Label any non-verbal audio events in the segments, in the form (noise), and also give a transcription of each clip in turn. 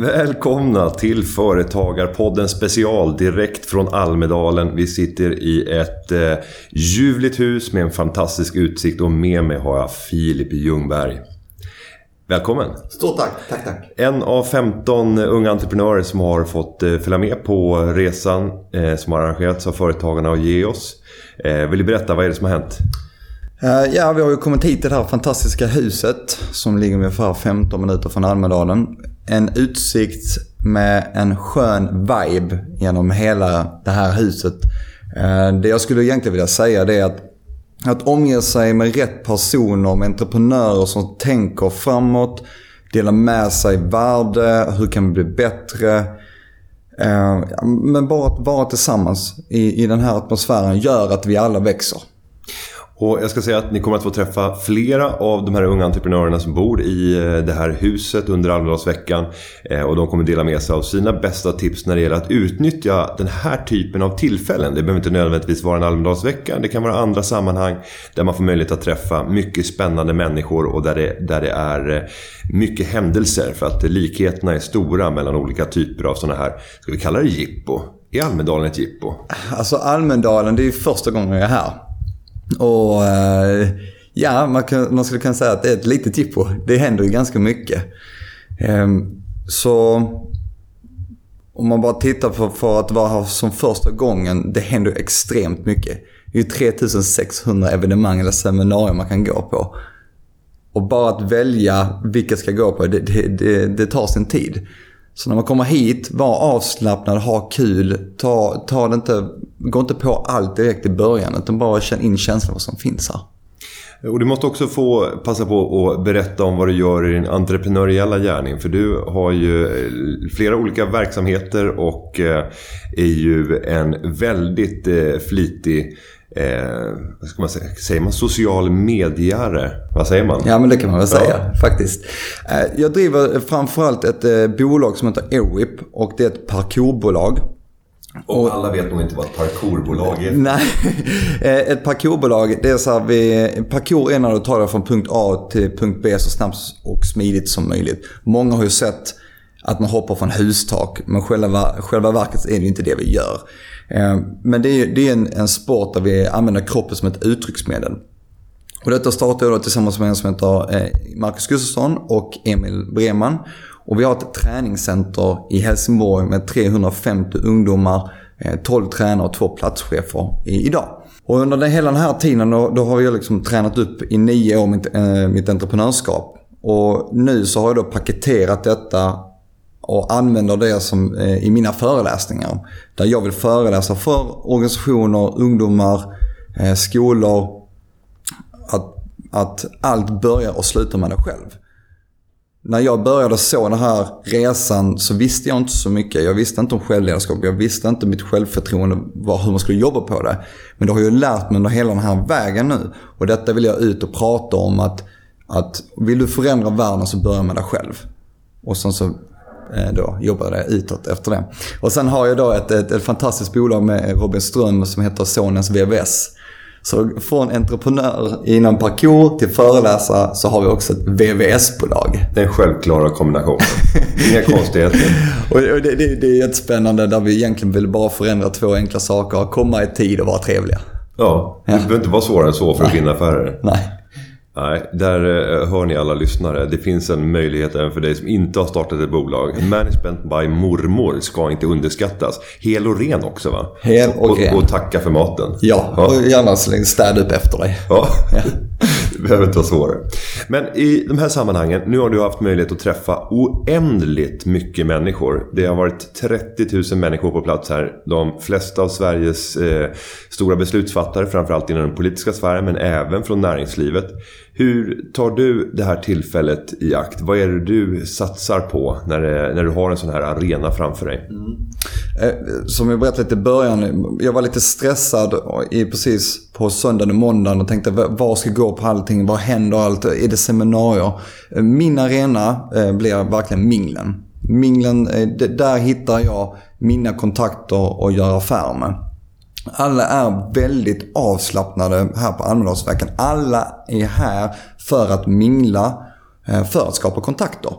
Välkomna till Företagarpodden special direkt från Almedalen. Vi sitter i ett eh, ljuvligt hus med en fantastisk utsikt och med mig har jag Filip Ljungberg. Välkommen! Stort tack, tack, tack. En av 15 unga entreprenörer som har fått eh, följa med på resan eh, som har arrangerats av Företagarna och Geos. Eh, vill du berätta, vad är det som har hänt? Ja, vi har ju kommit hit till det här fantastiska huset som ligger ungefär 15 minuter från Almedalen. En utsikt med en skön vibe genom hela det här huset. Eh, det jag skulle egentligen vilja säga det är att att omge sig med rätt personer, med entreprenörer som tänker framåt, delar med sig värde, hur kan vi bli bättre? Eh, men bara att vara tillsammans i, i den här atmosfären gör att vi alla växer. Och jag ska säga att ni kommer att få träffa flera av de här unga entreprenörerna som bor i eh, det här huset under Almedalsveckan. Eh, och de kommer dela med sig av sina bästa tips när det gäller att utnyttja den här typen av tillfällen. Det behöver inte nödvändigtvis vara en Almedalsvecka. Det kan vara andra sammanhang där man får möjlighet att träffa mycket spännande människor och där det, där det är eh, mycket händelser. För att likheterna är stora mellan olika typer av sådana här, ska vi kalla det jippo? Är Almedalen ett jippo? Alltså Almedalen, det är första gången jag är här. Och eh, ja, man, kan, man skulle kunna säga att det är ett litet jippo. Det händer ju ganska mycket. Eh, så om man bara tittar på för att vara här som första gången, det händer ju extremt mycket. Det är ju 3600 evenemang eller seminarier man kan gå på. Och bara att välja vilka ska gå på, det, det, det, det tar sin tid. Så när man kommer hit, var avslappnad, ha kul. Ta, ta det inte, gå inte på allt direkt i början, utan bara känn in känslan vad som finns här. Och du måste också få passa på att berätta om vad du gör i din entreprenöriella gärning. För du har ju eh, flera olika verksamheter och eh, är ju en väldigt eh, flitig Eh, vad ska man säga? Säger man social mediare? Vad säger man? Ja, men det kan man väl säga faktiskt. Eh, Jag driver framförallt ett eh, bolag som heter Ewip och det är ett parkourbolag. Och alla vet nog inte vad ett parkourbolag är. (laughs) Nej, Eh, ett parkourbolag, det är så här, vi, parkour är när du tar dig från punkt A till punkt B så snabbt och smidigt som möjligt. Många har ju sett att man hoppar från hustak, men själva, själva verket är det inte det vi gör. Eh, Men det är, det är en, en sport där vi använder kroppen som ett uttrycksmedel. Och detta startade jag då tillsammans med en som heter eh, Marcus Gustafsson och Emil Breman. Och vi har ett träningscenter i Helsingborg med 350 ungdomar, eh, 12 tränare och två platschefer idag. Och under den, hela den här tiden då, då har jag liksom tränat upp i nio år mitt, eh, mitt entreprenörskap. Och nu så har jag då paketerat detta och använder det som eh, i mina föreläsningar. Där jag vill föreläsa för organisationer, ungdomar, eh, skolor, att, att allt börjar och slutar med dig själv. När jag började så den här resan så visste jag inte så mycket. Jag visste inte om självledarskap, jag visste inte mitt självförtroende, var, hur man skulle jobba på det. Men det har jag lärt mig under hela den här vägen nu. Och detta vill jag ut och prata om att, att vill du förändra världen så börja med dig själv. Och sen så eh, då jobbar jag utåt efter det. Och sen har jag då ett, ett, ett fantastiskt bolag med Robin Ström som heter Sonens VVS. Så från entreprenör inom parkour till föreläsare så har vi också ett VVS-bolag. Den självklara kombinationen. Inga (laughs) konstigheter. Och det, det, det är jättespännande där vi egentligen vill bara förändra två enkla saker. Komma i tid och vara trevliga. Ja, det behöver inte vara svårare än så för att vinna affärer. Nej. Nej, där eh, hör ni alla lyssnare. Det finns en möjlighet även för dig som inte har startat ett bolag. Management by mormor ska inte underskattas. Hel och ren också va? Hel och ren. Och, och tacka för maten. Ja, Ja. och gärna släng städ upp efter dig. Ja, (laughs) det (laughs) behöver inte vara svårare. Men i de här sammanhangen, nu har du haft möjlighet att träffa oändligt mycket människor. Det har varit 30 000 människor på plats här. De flesta av Sveriges eh, stora beslutsfattare, framförallt inom den politiska sfären, men även från näringslivet. Hur tar du det här tillfället i akt? Vad är det du satsar på när, det, när du har en sån här arena framför dig? Mm. Eh, Som jag berättade lite i början, jag var lite stressad i, precis på söndagen och måndagen och tänkte var vad ska gå på allting, vad händer allt, är det seminarier? Eh, min arena eh, blir verkligen minglen. Minglen, eh, där hittar jag mina kontakter och gör affärer med. Alla är väldigt avslappnade här på Almedalsveckan. Alla är här för att mingla, eh, för att skapa kontakter.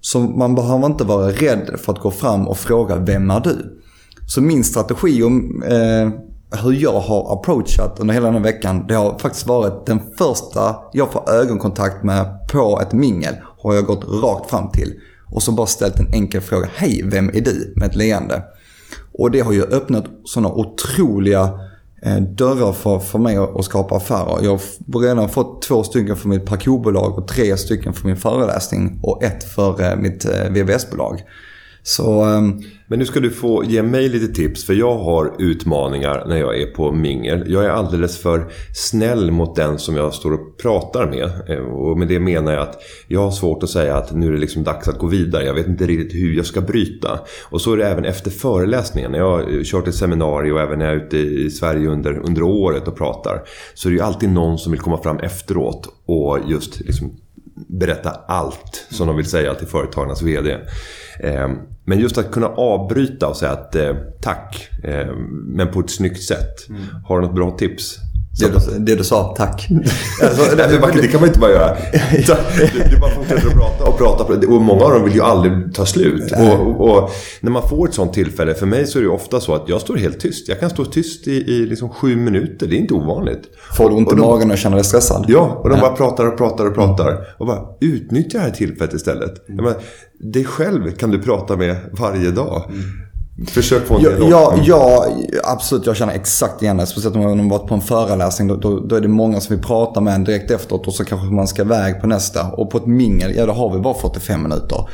Så man behöver inte vara rädd för att gå fram och fråga vem är du? Så min strategi om eh, hur jag har approachat under hela den här veckan. Det har faktiskt varit den första jag får ögonkontakt med på ett mingel. Har jag gått rakt fram till. Och så bara ställt en enkel fråga. Hej, vem är du? Med ett leende. Och det har ju öppnat sådana otroliga eh, dörrar för, för mig att skapa affärer. Jag har redan fått två stycken för mitt parkourbolag och tre stycken för min föreläsning och ett för eh, mitt eh, VVS-bolag. Så, ehm, Men nu ska du få ge mig lite tips. För jag har utmaningar när jag är på mingel. Jag är alldeles för snäll mot den som jag står och pratar med. Eh, och med det menar jag att jag har svårt att säga att nu är det liksom dags att gå vidare. Jag vet inte riktigt hur jag ska bryta. Och så är det även efter föreläsningen. När jag har kört ett seminarium och även när jag är ute i Sverige under, under året och pratar. Så är det ju alltid någon som vill komma fram efteråt och just liksom berätta allt som de vill säga till företagarnas VD. Ehm, men just att kunna avbryta och säga att eh, tack, ehm, men på ett snyggt sätt. Har du något bra tips? Det, du, det du sa, tack. (laughs) Alltså, det kan man inte bara göra. (laughs) Du, du bara fortsätter att prata och prata. Och många av dem vill ju aldrig ta slut. Och, och, och, när man får ett sånt tillfälle, för mig så är det ofta så att jag står helt tyst. Jag kan stå tyst i, i liksom sju minuter. Det är inte ovanligt. Får du ont i magen och känner dig stressad? Ja, och de bara pratar och pratar och pratar. Och bara utnyttja det här tillfället istället. Jag menar, dig själv kan du prata med varje dag. Försök få en ja, dialog. ja, ja, absolut. Jag känner exakt igen det. Speciellt om man har varit på en föreläsning. Då, då, då är det många som vill prata med en direkt efteråt och så kanske man ska iväg på nästa. Och på ett mingel, ja då har vi bara 45 minuter.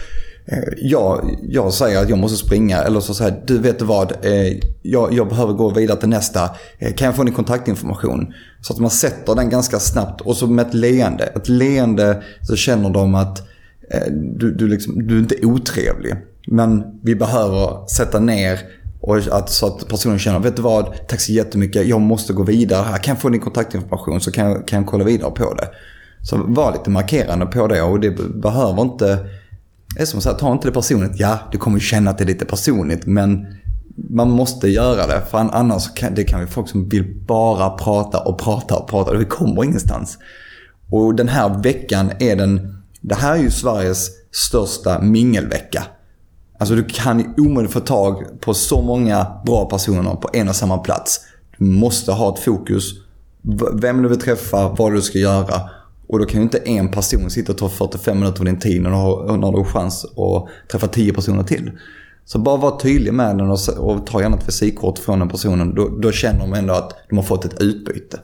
Eh, Jag, jag säger att jag måste springa eller så säger du vet vad, eh, jag, jag behöver gå vidare till nästa. Eh, Kan jag få din kontaktinformation? Så att man sätter den ganska snabbt och så med ett leende. Ett leende så känner de att du, du, liksom, du är inte otrevlig. Men vi behöver sätta ner och att, så att personen känner, vet du vad, tack så jättemycket, jag måste gå vidare här. Kan jag få din kontaktinformation så kan jag, kan jag kolla vidare på det. Så var lite markerande på det och det behöver inte, det är som att säga, ta inte det personligt. Ja, du kommer känna att det är lite personligt men man måste göra det. För annars kan det kan vi folk som vill bara prata och prata och prata vi kommer ingenstans. Och den här veckan är den, det här är ju Sveriges största mingelvecka. Alltså du kan ju omöjligt få tag på så många bra personer på en och samma plats. Du måste ha ett fokus. Vem du vill träffa, vad du ska göra. Och då kan ju inte en person sitta och ta 45 minuter av din tid när du har, när du har chans att träffa 10 personer till. Så bara var tydlig med den och, och ta gärna ett visitkort från den personen. Då, då känner de ändå att de har fått ett utbyte.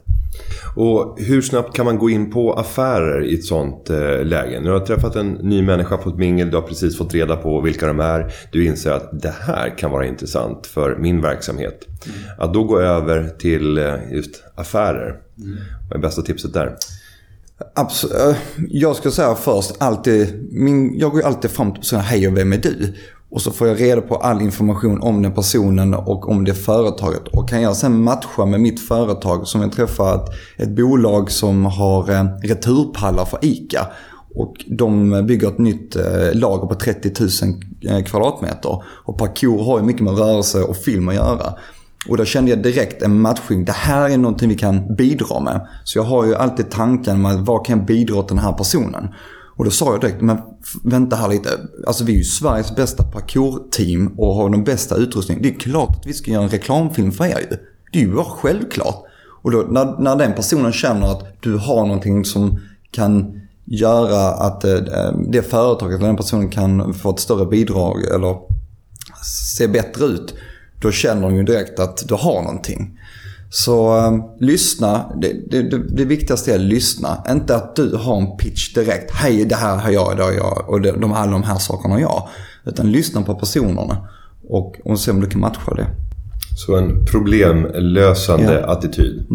Och hur snabbt kan man gå in på affärer i ett sånt eh, läge? Du har träffat en ny människa på ett mingel, du har precis fått reda på vilka de är. Du inser att det här kan vara intressant för min verksamhet. Att då gå över till eh, just affärer. Vad är bästa tipset där? Absolut. eh, Jag ska säga först, alltid, min, jag går alltid fram till personen, hej och vem är du? Och så får jag reda på all information om den personen och om det företaget. Och kan jag sen matcha med mitt företag som jag träffat ett bolag som har eh, returpallar för ICA. Och de bygger ett nytt eh, lager på 30 000 eh, kvadratmeter. Och parkour har ju mycket med rörelse och film att göra. Och då kände jag direkt en matchning. Det här är någonting vi kan bidra med. Så jag har ju alltid tanken med vad kan jag bidra till den här personen. Och då sa jag direkt, men vänta här lite. Alltså vi är ju Sveriges bästa parkour-team och har den bästa utrustningen. Det är klart att vi ska göra en reklamfilm för er ju. Det är ju bara självklart. Och då, när, när den personen känner att du har någonting som kan göra att eh, eh det företaget eller den personen kan få ett större bidrag eller se bättre ut. Då känner de ju direkt att du har någonting. Så eh, lyssna. Det, det, det, viktigaste är att lyssna. Inte att du har en pitch direkt. Hej, det här har jag, det har jag och det, de, alla de här sakerna har jag. Utan lyssna på personerna och, och se om du kan matcha det. Så en problemlösande Ja. attityd.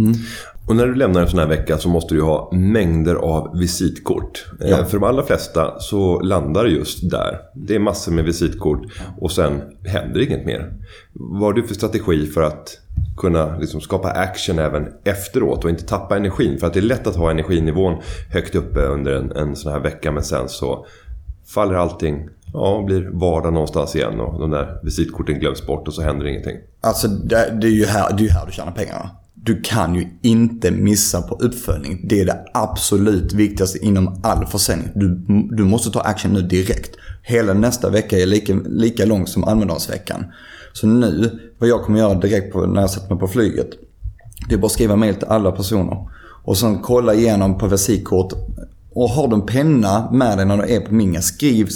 Och när du lämnar en sån här vecka så måste du ha mängder av visitkort. Eh, Ja. För de allra flesta så landar det just där. Det är massor med visitkort och sen händer inget mer. Vad har du för strategi för att kunna liksom skapa action även efteråt och inte tappa energin? För att det är lätt att ha energinivån högt uppe under en, en sån här vecka men sen så faller allting ja, blir vardag någonstans igen och de där visitkorten glöms bort och så händer ingenting. Alltså det, det är ju här, det är här du tjänar pengarna. Du kan ju inte missa på uppföljning. Det är det absolut viktigaste inom all försäljning. Du, du måste ta action nu direkt. Hela nästa vecka är lika, lika lång som Almedalsveckan. Så nu, vad jag kommer göra direkt på, när jag sätter mig på flyget. Det är bara att skriva mail till alla personer. Och sen kolla igenom på visitkort. Och har du en penna med dig när du är på minga, skriv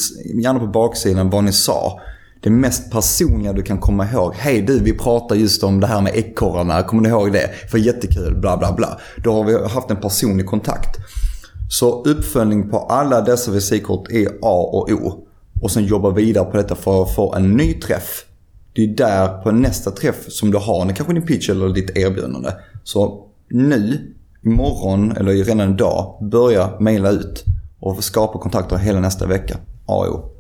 gärna på baksidan vad ni sa det mest personliga du kan komma ihåg. Hej du, vi pratade just om det här med ekorrarna. Kommer du ihåg det? För jättekul, bla bla bla. Då har vi haft en personlig kontakt. Så uppföljning på alla dessa visitkort är A och O. Och sen jobba vidare på detta för att få en ny träff. Det är där på nästa träff som du har, kanske din pitch eller ditt erbjudande. Så nu, imorgon eller redan idag, börja mejla ut och skapa kontakter hela nästa vecka. A.O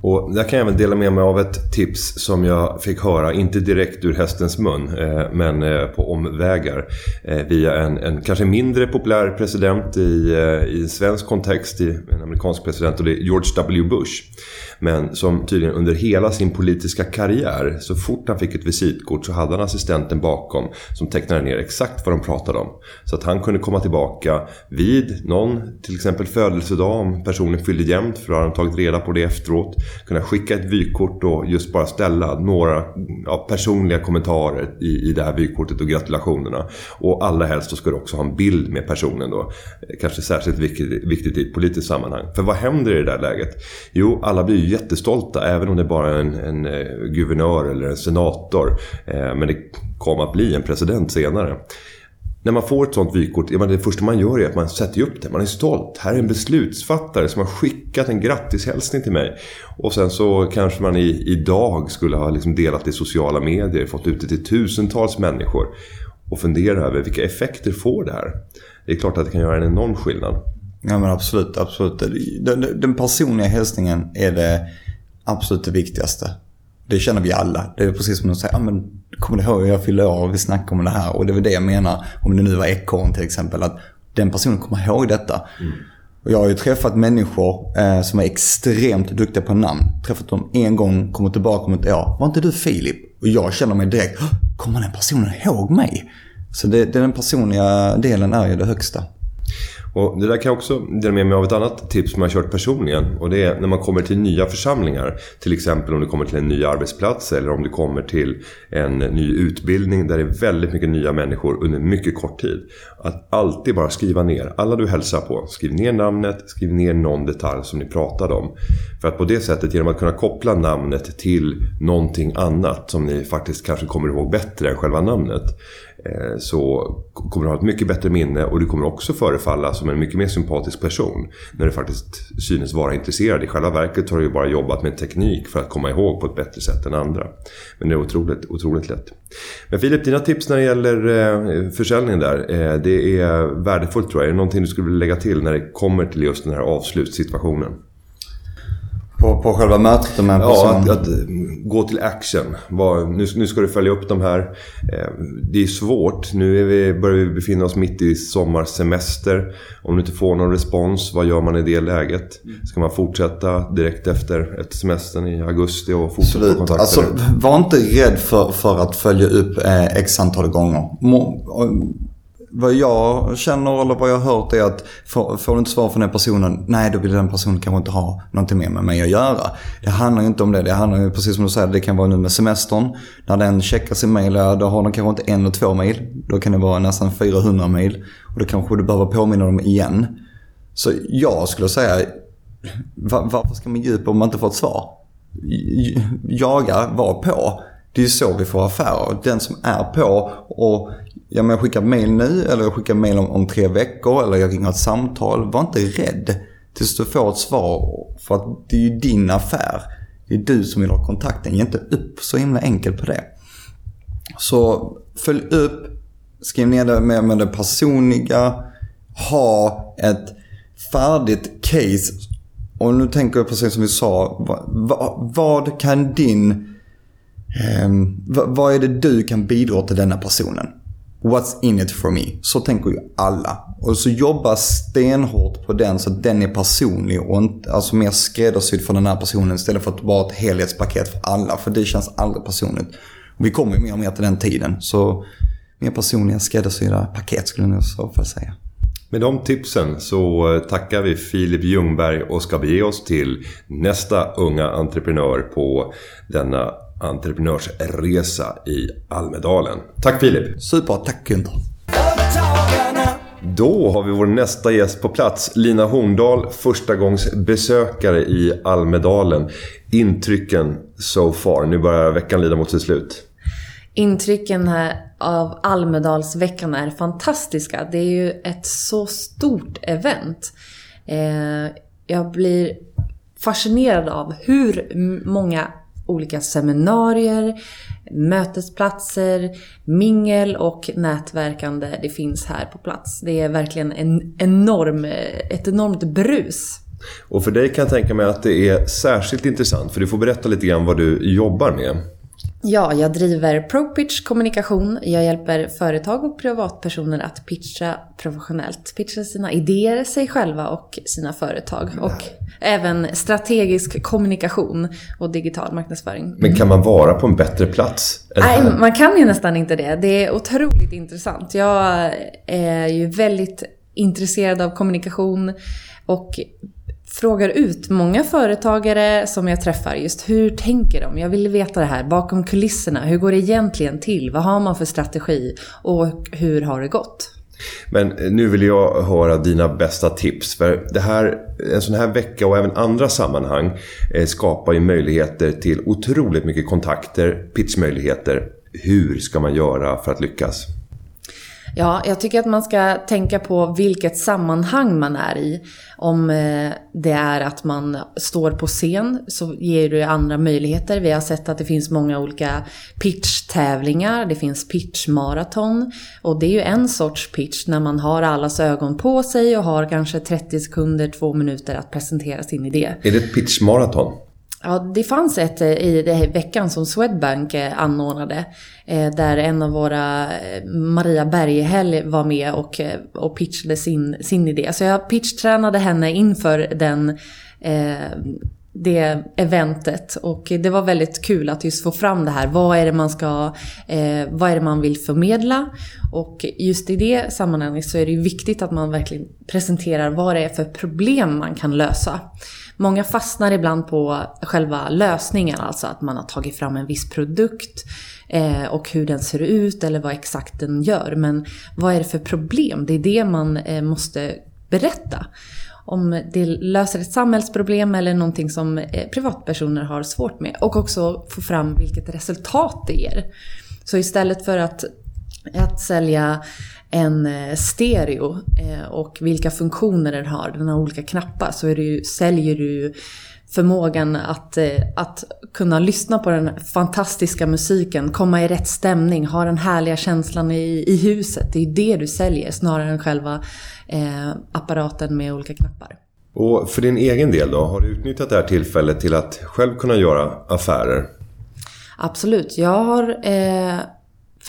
och där kan jag även dela med mig av ett tips som jag fick höra, inte direkt ur hästens mun, eh, men eh, på omvägar. Eh, via en, en kanske mindre populär president i, eh, i en svensk kontext, i en amerikansk president och det är George W. Bush. Men som tydligen under hela sin politiska karriär, så fort han fick ett visitkort så hade han assistenten bakom som tecknade ner exakt vad de pratade om. Så att han kunde komma tillbaka vid någon, till exempel födelsedag, om personen fyllde jämnt, för då hade han tagit reda på det efteråt. Kunna skicka ett vykort och just bara ställa några ja, personliga kommentarer i, i det här vykortet och gratulationerna. Och allra helst så ska du också ha en bild med personen då. Kanske särskilt viktigt, viktigt i ett politiskt sammanhang. För vad händer i det där läget? Jo, alla blir ju jättestolta även om det bara är en, en eh, guvernör eller en senator. Eh, men det kommer att bli en president senare. När man får ett sånt vykort, det första man gör är att man sätter upp det. Man är stolt. Här är en beslutsfattare som har skickat en grattishälsning till mig. Och sen så kanske man i, idag skulle ha liksom delat det i sociala medier, fått ut det till tusentals människor. Och fundera över vilka effekter får det här? Det är klart att det kan göra en enorm skillnad. Ja men absolut, absolut. Den, den personliga hälsningen är det absolut det viktigaste. Det känner vi alla. Det är precis som att säga, ja men kommer du ihåg jag fyllde år och vi snackade om det här. Och det var det jag menar, om det nu var ekorren till exempel, att den personen kommer ihåg detta. Mm. Och jag har ju träffat människor eh, som är extremt duktiga på namn. Träffat dem en gång, kommit tillbaka om ett år. Var inte du Filip? Och jag känner mig direkt, kommer den personen ihåg mig? Så det, den personliga delen är ju det högsta. Och det där kan jag också dela med mig av ett annat tips som jag har kört personligen. Och det är när man kommer till nya församlingar. Till exempel om du kommer till en ny arbetsplats eller om du kommer till en ny utbildning där det är väldigt mycket nya människor under mycket kort tid. Att alltid bara skriva ner alla du hälsar på. Skriv ner namnet, skriv ner någon detalj som ni pratade om. För att på det sättet, genom att kunna koppla namnet till någonting annat som ni faktiskt kanske kommer ihåg bättre än själva namnet. Eh, så kommer du ha ett mycket bättre minne och du kommer också förefalla som en mycket mer sympatisk person. När du faktiskt synes vara intresserad. I själva verket har du ju bara jobbat med teknik för att komma ihåg på ett bättre sätt än andra. Men det är otroligt, otroligt lätt. Men Filip, dina tips när det gäller eh, försäljningen där. Eh, det är värdefullt tror jag. Är det någonting du skulle vilja lägga till när det kommer till just den här avslutssituationen? På, på själva mötet med en person? Ja, att, att, gå till action. Var, nu, nu ska du följa upp de här. Eh, det är svårt. Nu är vi, börjar vi befinna oss mitt i sommarsemester. Om du inte får någon respons, vad gör man i det läget? Ska man fortsätta direkt efter ett semestern i augusti och fortsätta Absolut. kontakta alltså, Var inte rädd för, för att följa upp eh, x antal gånger. Må, vad jag känner eller vad jag har hört är att får, får du inte svar från den personen, nej då vill den personen kanske inte ha någonting mer med mig att göra. Det handlar ju inte om det. Det handlar ju precis som du säger, det kan vara nu med semestern. När den checkar sin mail, då har den kanske inte en eller två mail. Då kan det vara nästan 400 mail. Och då kanske du behöver påminna dem igen. Så jag skulle säga, varför ska man ge upp om man inte får ett svar? Jaga, var på. Det är ju så vi får affärer. Den som är på och ja, men jag skickar mail nu eller jag skickar mail om, om tre veckor eller jag ringer ett samtal. Var inte rädd tills du får ett svar. För att det är ju din affär. Det är du som vill ha kontakten. Ge inte upp så himla enkelt på det. Så följ upp. Skriv ner det med, med det personliga. Ha ett färdigt case. Och nu tänker jag precis som vi sa. Vad, vad kan din... Ehm, vad, är det du kan bidra till denna personen? What's in it for me? Så tänker ju alla. Och så jobba stenhårt på den så att den är personlig och inte, alltså mer skräddarsydd för den här personen istället för att vara ett helhetspaket för alla. För det känns aldrig personligt. Och vi kommer ju mer och mer till den tiden. Så mer personliga skräddarsydda paket skulle jag nog i så fall säga. Med de tipsen så eh, tackar vi Filip Ljungberg och ska bege oss till nästa unga entreprenör på denna entreprenörsresa i Almedalen. Tack Filip! Super, tack Günther. Då har vi vår nästa gäst på plats. Lina Horndal, första gångs besökare i Almedalen. Intrycken so far. Nu börjar veckan lida mot sitt slut. Intrycken här av Almedalsveckan är fantastiska. Det är ju ett så stort event. Eh, jag blir fascinerad av hur många olika seminarier, mötesplatser, mingel och nätverkande det finns här på plats. Det är verkligen en enorm, ett enormt brus. Och för dig kan jag tänka mig att det är särskilt intressant. För du får berätta lite grann vad du jobbar med. Ja, jag driver ProPitch kommunikation. Jag hjälper företag och privatpersoner att pitcha professionellt. Pitcha sina idéer, sig själva och sina företag. Och även strategisk kommunikation och digital marknadsföring. Men kan man vara på en bättre plats Nej, man kan ju nästan inte det. Det är otroligt intressant. Jag är ju väldigt intresserad av kommunikation och frågar ut många företagare som jag träffar just hur tänker de? Jag vill veta det här bakom kulisserna. Hur går det egentligen till? Vad har man för strategi? Och hur har det gått? Men eh, nu vill jag höra dina bästa tips. För det här, en sån här vecka och även andra sammanhang eh, skapar ju möjligheter till otroligt mycket kontakter, pitchmöjligheter. Hur ska man göra för att lyckas? Ja, jag tycker att man ska tänka på vilket sammanhang man är i. Om eh, det är att man står på scen så ger det andra möjligheter. Vi har sett att det finns många olika pitchtävlingar, det finns pitchmaraton. Och det är ju en sorts pitch när man har allas ögon på sig och har kanske 30 sekunder, två minuter att presentera sin idé. Är det ett pitchmaraton? Ja, det fanns ett eh, i den här veckan som Swedbank eh, anordnade. Eh, där en av våra, Maria Bergehäll, var med och, och pitchade sin, sin idé. Så jag pitchtränade henne inför den, det eventet. Och det var väldigt kul att just få fram det här. Vad är det man ska, vad är det man vill förmedla? Och just i det sammanhanget så är det ju viktigt att man verkligen presenterar vad det är för problem man kan lösa. Många fastnar ibland på själva lösningen, alltså att man har tagit fram en viss produkt eh, och hur den ser ut eller vad exakt den gör. Men vad är det för problem? Det är det man eh, måste berätta. Om det löser ett samhällsproblem eller någonting som eh, privatpersoner har svårt med. Och också få fram vilket resultat det ger. Så istället för att, att sälja en eh, stereo eh, och vilka funktioner den har, den har olika knappar, så är det ju, säljer du förmågan att, eh, att kunna lyssna på den fantastiska musiken, komma i rätt stämning, ha den härliga känslan i, i huset. Det är det du säljer snarare än själva eh, apparaten med olika knappar. Och för din egen del då? Har du utnyttjat det här tillfället till att själv kunna göra affärer? Absolut. Jag har eh,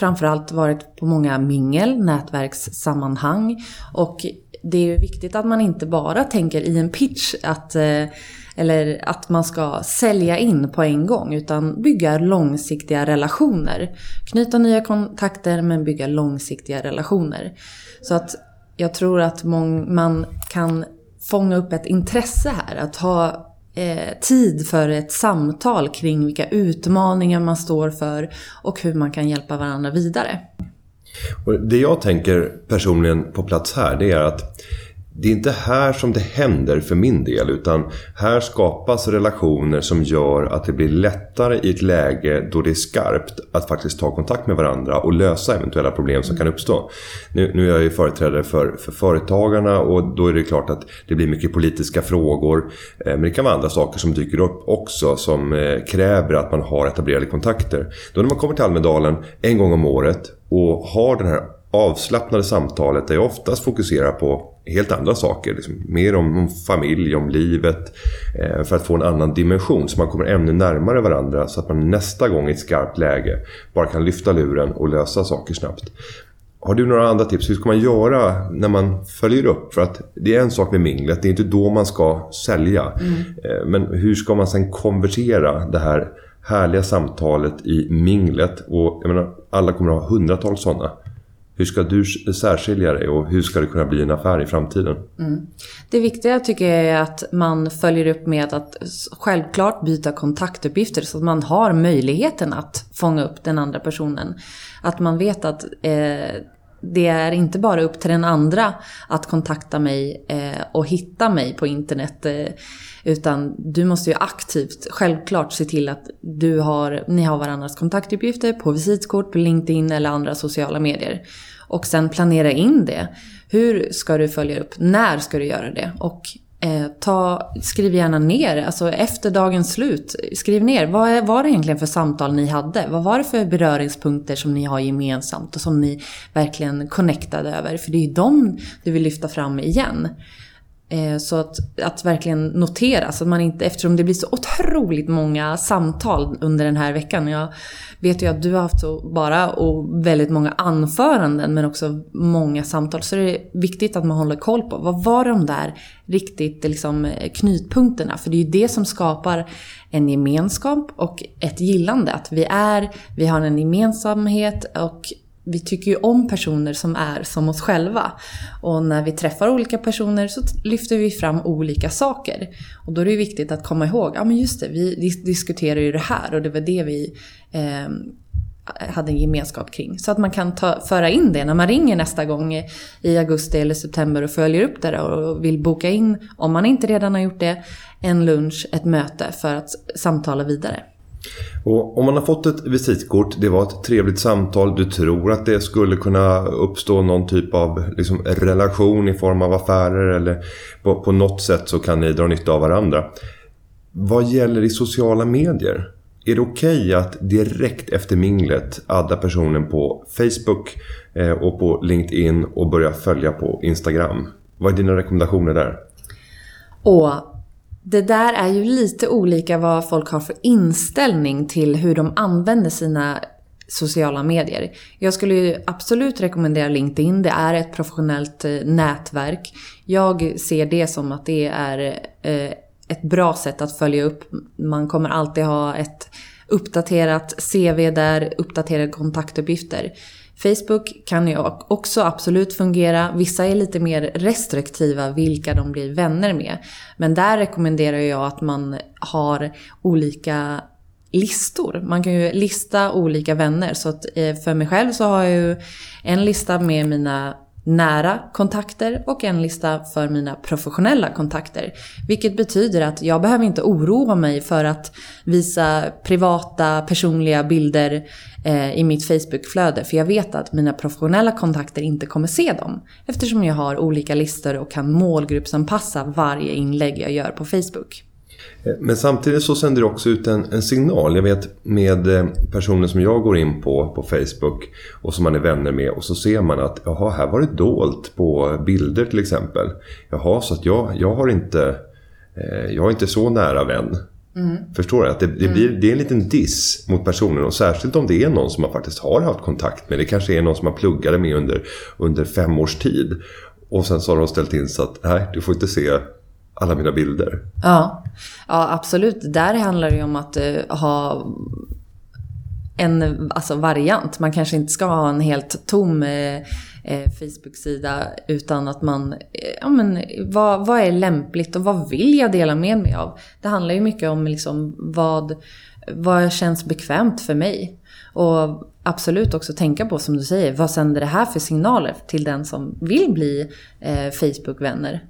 framförallt varit på många mingel, nätverkssammanhang och det är ju viktigt att man inte bara tänker i en pitch att, eh, eller att man ska sälja in på en gång utan bygga långsiktiga relationer. Knyta nya kontakter men bygga långsiktiga relationer. Så att jag tror att man kan fånga upp ett intresse här. Att ha eh, tid för ett samtal kring vilka utmaningar man står för och hur man kan hjälpa varandra vidare. Och det jag tänker personligen på plats här det är att det är inte här som det händer för min del utan här skapas relationer som gör att det blir lättare i ett läge då det är skarpt att faktiskt ta kontakt med varandra och lösa eventuella problem som kan uppstå. Nu, nu är jag ju företrädare för, för företagarna och då är det klart att det blir mycket politiska frågor. Eh, men det kan vara andra saker som dyker upp också som eh, kräver att man har etablerade kontakter. Då när man kommer till Almedalen en gång om året och har den här avslappnade samtalet där jag oftast fokuserar på helt andra saker. Liksom mer om, familj, om livet. Eh, för att få en annan dimension så man kommer ännu närmare varandra så att man nästa gång i ett skarpt läge bara kan lyfta luren och lösa saker snabbt. har du några andra tips? Hur ska man göra när man följer upp? För att det är en sak med minglet, det är inte då man ska sälja. Mm. Men hur ska man sen konvertera det här härliga samtalet i minglet? Och jag menar, alla kommer att ha hundratals sådana. Hur ska du särskilja dig och hur ska det kunna bli en affär i framtiden? Mm. Det viktiga tycker jag är att man följer upp med att självklart byta kontaktuppgifter så att man har möjligheten att fånga upp den andra personen. Att man vet att eh, det är inte bara upp till den andra att kontakta mig eh, och hitta mig på internet. Eh, utan du måste ju aktivt, självklart, se till att du har, ni har varandras kontaktuppgifter på visitkort, på LinkedIn eller andra sociala medier. Och sen planera in det. Hur ska du följa upp? När ska du göra det? Och Eh, ta, skriv gärna ner, alltså efter dagens slut, skriv ner vad var det egentligen för samtal ni hade? Vad var det för beröringspunkter som ni har gemensamt och som ni verkligen connectade över? För det är ju dem du vill lyfta fram igen. Eh, så att, att verkligen notera, så att man inte, eftersom det blir så otroligt många samtal under den här veckan. Jag vet ju att du har haft så bara och väldigt många anföranden men också många samtal. Så det är viktigt att man håller koll på vad var de där riktigt liksom, knutpunkterna? För det är ju det som skapar en gemenskap och ett gillande. Att vi är, vi har en gemensamhet och vi tycker ju om personer som är som oss själva. Och när vi träffar olika personer så lyfter vi fram olika saker. Och då är det viktigt att komma ihåg, ja men just det, vi diskuterar ju det här och det var det vi eh, hade en gemenskap kring. Så att man kan ta, föra in det när man ringer nästa gång i augusti eller september och följer upp det och vill boka in, om man inte redan har gjort det, en lunch, ett möte för att samtala vidare. Och om man har fått ett visitkort, det var ett trevligt samtal, du tror att det skulle kunna uppstå någon typ av liksom, relation i form av affärer eller på, på något sätt så kan ni dra nytta av varandra. Vad gäller i sociala medier? Är det okej okay att direkt efter minglet adda personen på Facebook eh, och på LinkedIn och börja följa på Instagram? Vad är dina rekommendationer där? Och det där är ju lite olika vad folk har för inställning till hur de använder sina sociala medier. Jag skulle ju absolut rekommendera LinkedIn. Det är ett professionellt eh, nätverk. Jag ser det som att det är eh, ett bra sätt att följa upp. Man kommer alltid ha ett uppdaterat CV där, uppdaterade kontaktuppgifter. Facebook kan ju också absolut fungera. Vissa är lite mer restriktiva vilka de blir vänner med. Men där rekommenderar jag att man har olika listor. Man kan ju lista olika vänner. Så att eh, för mig själv så har jag ju en lista med mina nära kontakter och en lista för mina professionella kontakter. Vilket betyder att jag behöver inte oroa mig för att visa privata personliga bilder eh, i mitt Facebookflöde. För jag vet att mina professionella kontakter inte kommer se dem. Eftersom jag har olika listor och kan målgruppsanpassa varje inlägg jag gör på Facebook. Eh, men samtidigt så sänder det också ut en, en, signal. Jag vet med eh, personer som jag går in på på Facebook och som man är vänner med och så ser man att jaha, här var det dolt på bilder till exempel. Jaha, så att jag, jag har inte eh, jag är inte så nära vän. Mm. Förstår du? Att det, det, blir, det är en liten diss mot personen och särskilt om det är någon som man faktiskt har haft kontakt med. Det kanske är någon som man pluggade med under, under fem års tid. Och sen så har de ställt in så att nej, du får inte se alla mina bilder. Ja, ja absolut. Där handlar det ju om att uh, ha en alltså, variant. Man kanske inte ska ha en helt tom eh, eh, Facebook-sida utan att man, eh, ja men vad, vad är lämpligt och vad vill jag dela med mig av? Det handlar ju mycket om liksom vad, vad känns bekvämt för mig. Och absolut också tänka på som du säger, vad sänder det här för signaler till den som vill bli eh, Facebook-vänner?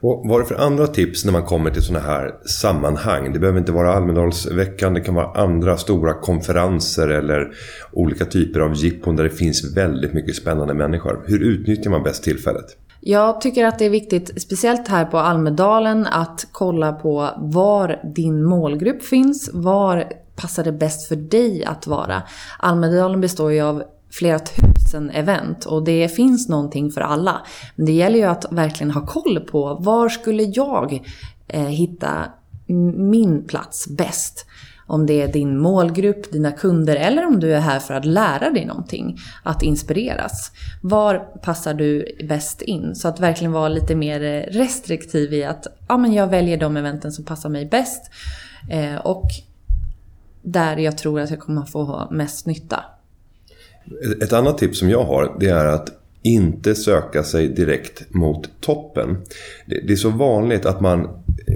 Och vad är det för andra tips när man kommer till sådana här sammanhang? Det behöver inte vara Almedalsveckan, det kan vara andra stora konferenser eller olika typer av jippon där det finns väldigt mycket spännande människor. Hur utnyttjar man bäst tillfället? Jag tycker att det är viktigt, speciellt här på Almedalen, att kolla på var din målgrupp finns. Var passar det bäst för dig att vara? Almedalen består ju av flera tusen event och det finns någonting för alla. Men det gäller ju att verkligen ha koll på var skulle jag eh, hitta min plats bäst? Om det är din målgrupp, dina kunder eller om du är här för att lära dig någonting. Att inspireras. Var passar du bäst in? Så att verkligen vara lite mer eh, restriktiv i att ja, men jag väljer de eventen som passar mig bäst. Eh, och där jag tror att jag kommer få mest nytta. Ett annat tips som jag har det är att inte söka sig direkt mot toppen. Det är så vanligt att man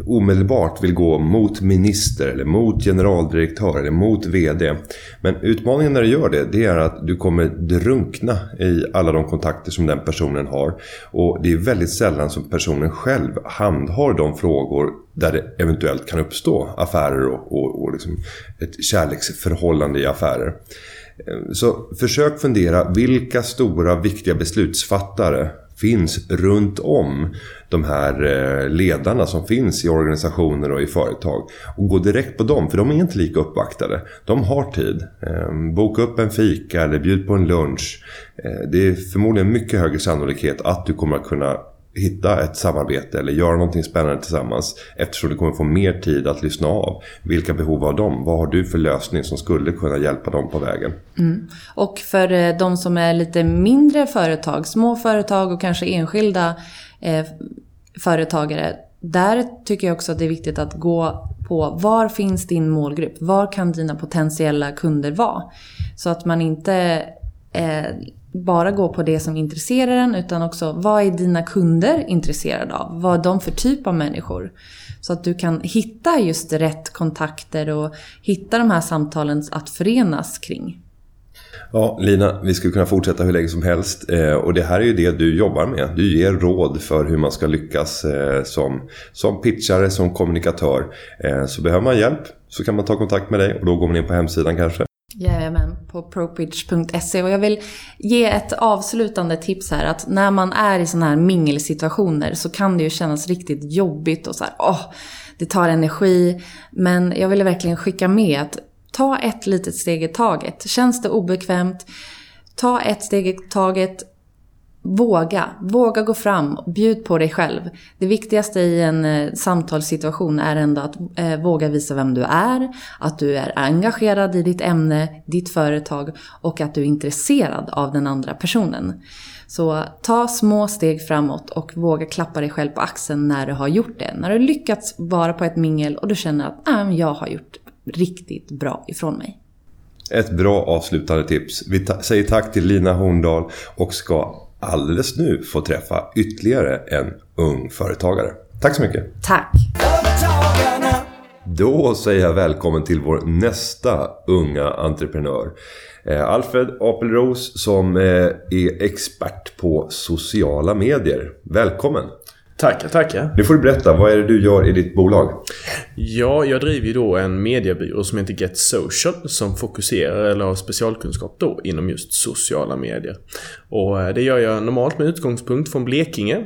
omedelbart vill gå mot minister eller mot generaldirektör eller mot VD. Men utmaningen när du gör det, det är att du kommer drunkna i alla de kontakter som den personen har. Och det är väldigt sällan som personen själv handhar de frågor där det eventuellt kan uppstå affärer och, och, och liksom ett kärleksförhållande i affärer. Så försök fundera vilka stora viktiga beslutsfattare finns runt om de här eh, ledarna som finns i organisationer och i företag. Och gå direkt på dem, för de är inte lika uppvaktade. De har tid. Ehm, boka upp en fika eller bjud på en lunch. Eh, det är förmodligen mycket högre sannolikhet att du kommer att kunna hitta ett samarbete eller göra någonting spännande tillsammans eftersom du kommer få mer tid att lyssna av. Vilka behov har de? Vad har du för lösning som skulle kunna hjälpa dem på vägen? Mm. Och för eh, de som är lite mindre företag, små företag och kanske enskilda eh, företagare. Där tycker jag också att det är viktigt att gå på var finns din målgrupp? Var kan dina potentiella kunder vara? Så att man inte eh, bara gå på det som intresserar en utan också vad är dina kunder intresserade av? Vad är de för typ av människor? Så att du kan hitta just rätt kontakter och hitta de här samtalen att förenas kring. Ja, Lina, vi skulle kunna fortsätta hur länge som helst. Eh, och det här är ju det du jobbar med. Du ger råd för hur man ska lyckas eh, som, som pitchare, som kommunikatör. Eh, så behöver man hjälp så kan man ta kontakt med dig och då går man in på hemsidan kanske. Jajamän, på propitch.se. Och jag vill ge ett avslutande tips här. Att när man är i sådana här mingelsituationer så kan det ju kännas riktigt jobbigt och så här, åh, det tar energi. Men jag vill verkligen skicka med att ta ett litet steg i taget. Känns det obekvämt, ta ett steg i taget. Våga, våga gå fram, bjud på dig själv. Det viktigaste i en eh, samtalssituation är ändå att eh, våga visa vem du är, att du är engagerad i ditt ämne, ditt företag och att du är intresserad av den andra personen. Så ta små steg framåt och våga klappa dig själv på axeln när du har gjort det. När du lyckats vara på ett mingel och du känner att äh, jag har gjort riktigt bra ifrån mig. Ett bra avslutande tips. Vi ta säger tack till Lina Horndal och ska alldeles nu få träffa ytterligare en ung företagare. Tack så mycket. Tack. Då säger jag välkommen till vår nästa unga entreprenör. Eh, Alfred Apelros som eh, är expert på sociala medier. Välkommen! Tackar, tackar. Nu får du berätta, vad är det du gör i ditt bolag? Ja, jag driver ju då en mediebyrå som heter Get Social som fokuserar eller har specialkunskap då inom just sociala medier. Och eh, det gör jag normalt med utgångspunkt från Blekinge.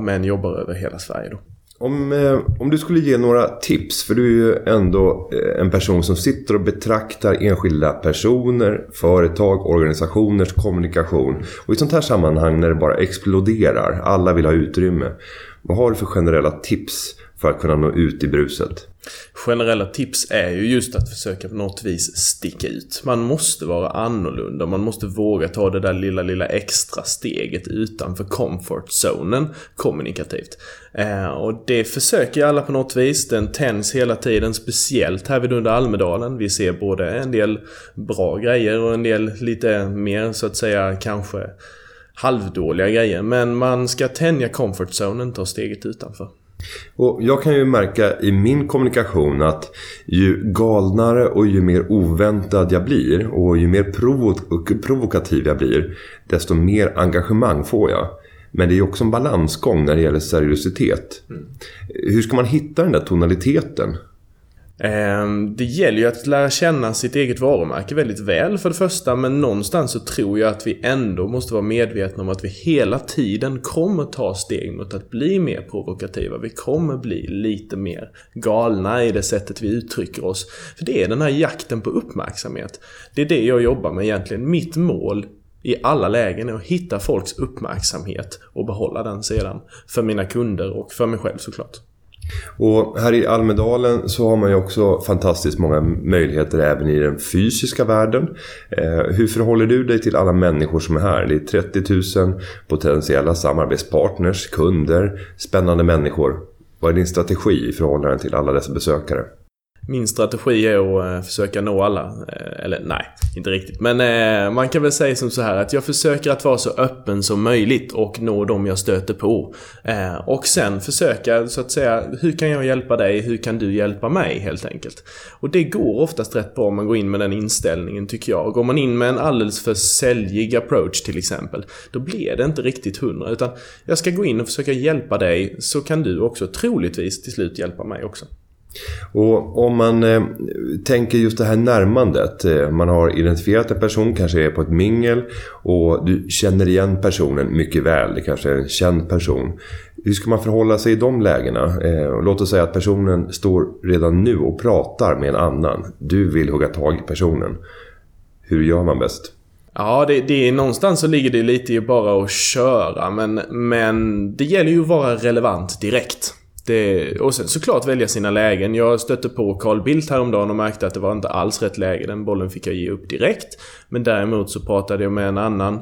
men jobbar över hela Sverige då. Om, eh, om du skulle ge några tips, för du är ju ändå eh, en person som sitter och betraktar enskilda personer, företag, organisationers kommunikation. Och i sånt här sammanhang när det bara exploderar, alla vill ha utrymme. Vad har du för generella tips för att kunna nå ut i bruset? Generella tips är ju just att försöka på något vis sticka ut. Man måste vara annorlunda. Man måste våga ta det där lilla, lilla extra steget utanför comfort zonen kommunikativt. Eh, och det försöker alla på något vis. Den tänds hela tiden, speciellt här vid under Almedalen. Vi ser både en del bra grejer och en del lite mer så att säga kanske halvdåliga grejer. Men man ska tänja comfort zonen, ta steget utanför. Och jag kan ju märka i min kommunikation att ju galnare och ju mer oväntad jag blir och ju mer provo- provokativ jag blir desto mer engagemang får jag. Men det är också en balansgång när det gäller seriositet. Mm. Hur ska man hitta den där tonaliteten? Ehm, det gäller ju att lära känna sitt eget varumärke väldigt väl för det första, men någonstans så tror jag att vi ändå måste vara medvetna om att vi hela tiden kommer ta steg mot att bli mer provokativa. Vi kommer bli lite mer galna i det sättet vi uttrycker oss. För det är den här jakten på uppmärksamhet. Det är det jag jobbar med egentligen. Mitt mål i alla lägen är att hitta folks uppmärksamhet och behålla den sedan. För mina kunder och för mig själv såklart. Och här i Almedalen så har man ju också fantastiskt många möjligheter även i den fysiska världen. Eh, hur förhåller du dig till alla människor som är här? Det är 30 000 potentiella samarbetspartners, kunder, spännande människor. Vad är din strategi i förhållande till alla dessa besökare? Min strategi är att eh, försöka nå alla. Eh, eller nej, inte riktigt. Men eh, man kan väl säga som så här att jag försöker att vara så öppen som möjligt och nå dem jag stöter på. Och sen försöka så att säga, hur kan jag hjälpa dig? Hur kan du hjälpa mig? Helt enkelt. Och det går oftast rätt bra om man går in med den inställningen tycker jag. Går man in med en alldeles för säljig approach till exempel, då blir det inte riktigt hundra. Utan jag ska gå in och försöka hjälpa dig så kan du också troligtvis till slut hjälpa mig också. Och om man eh, tänker just det här närmandet. Eh, man har identifierat en person, kanske är på ett mingel och du känner igen personen mycket väl. Det kanske är en känd person. Hur ska man förhålla sig i de lägena? Eh, låt oss säga att personen står redan nu och pratar med en annan. Du vill hugga tag i personen. Hur gör man bäst? Ja, det, det är någonstans så ligger det lite i bara att köra. Men, men det gäller ju att vara relevant direkt. Det, och sen såklart välja sina lägen. Jag stötte på Carl Bildt häromdagen och märkte att det var inte alls rätt läge. Den bollen fick jag ge upp direkt. Men däremot så pratade jag med en annan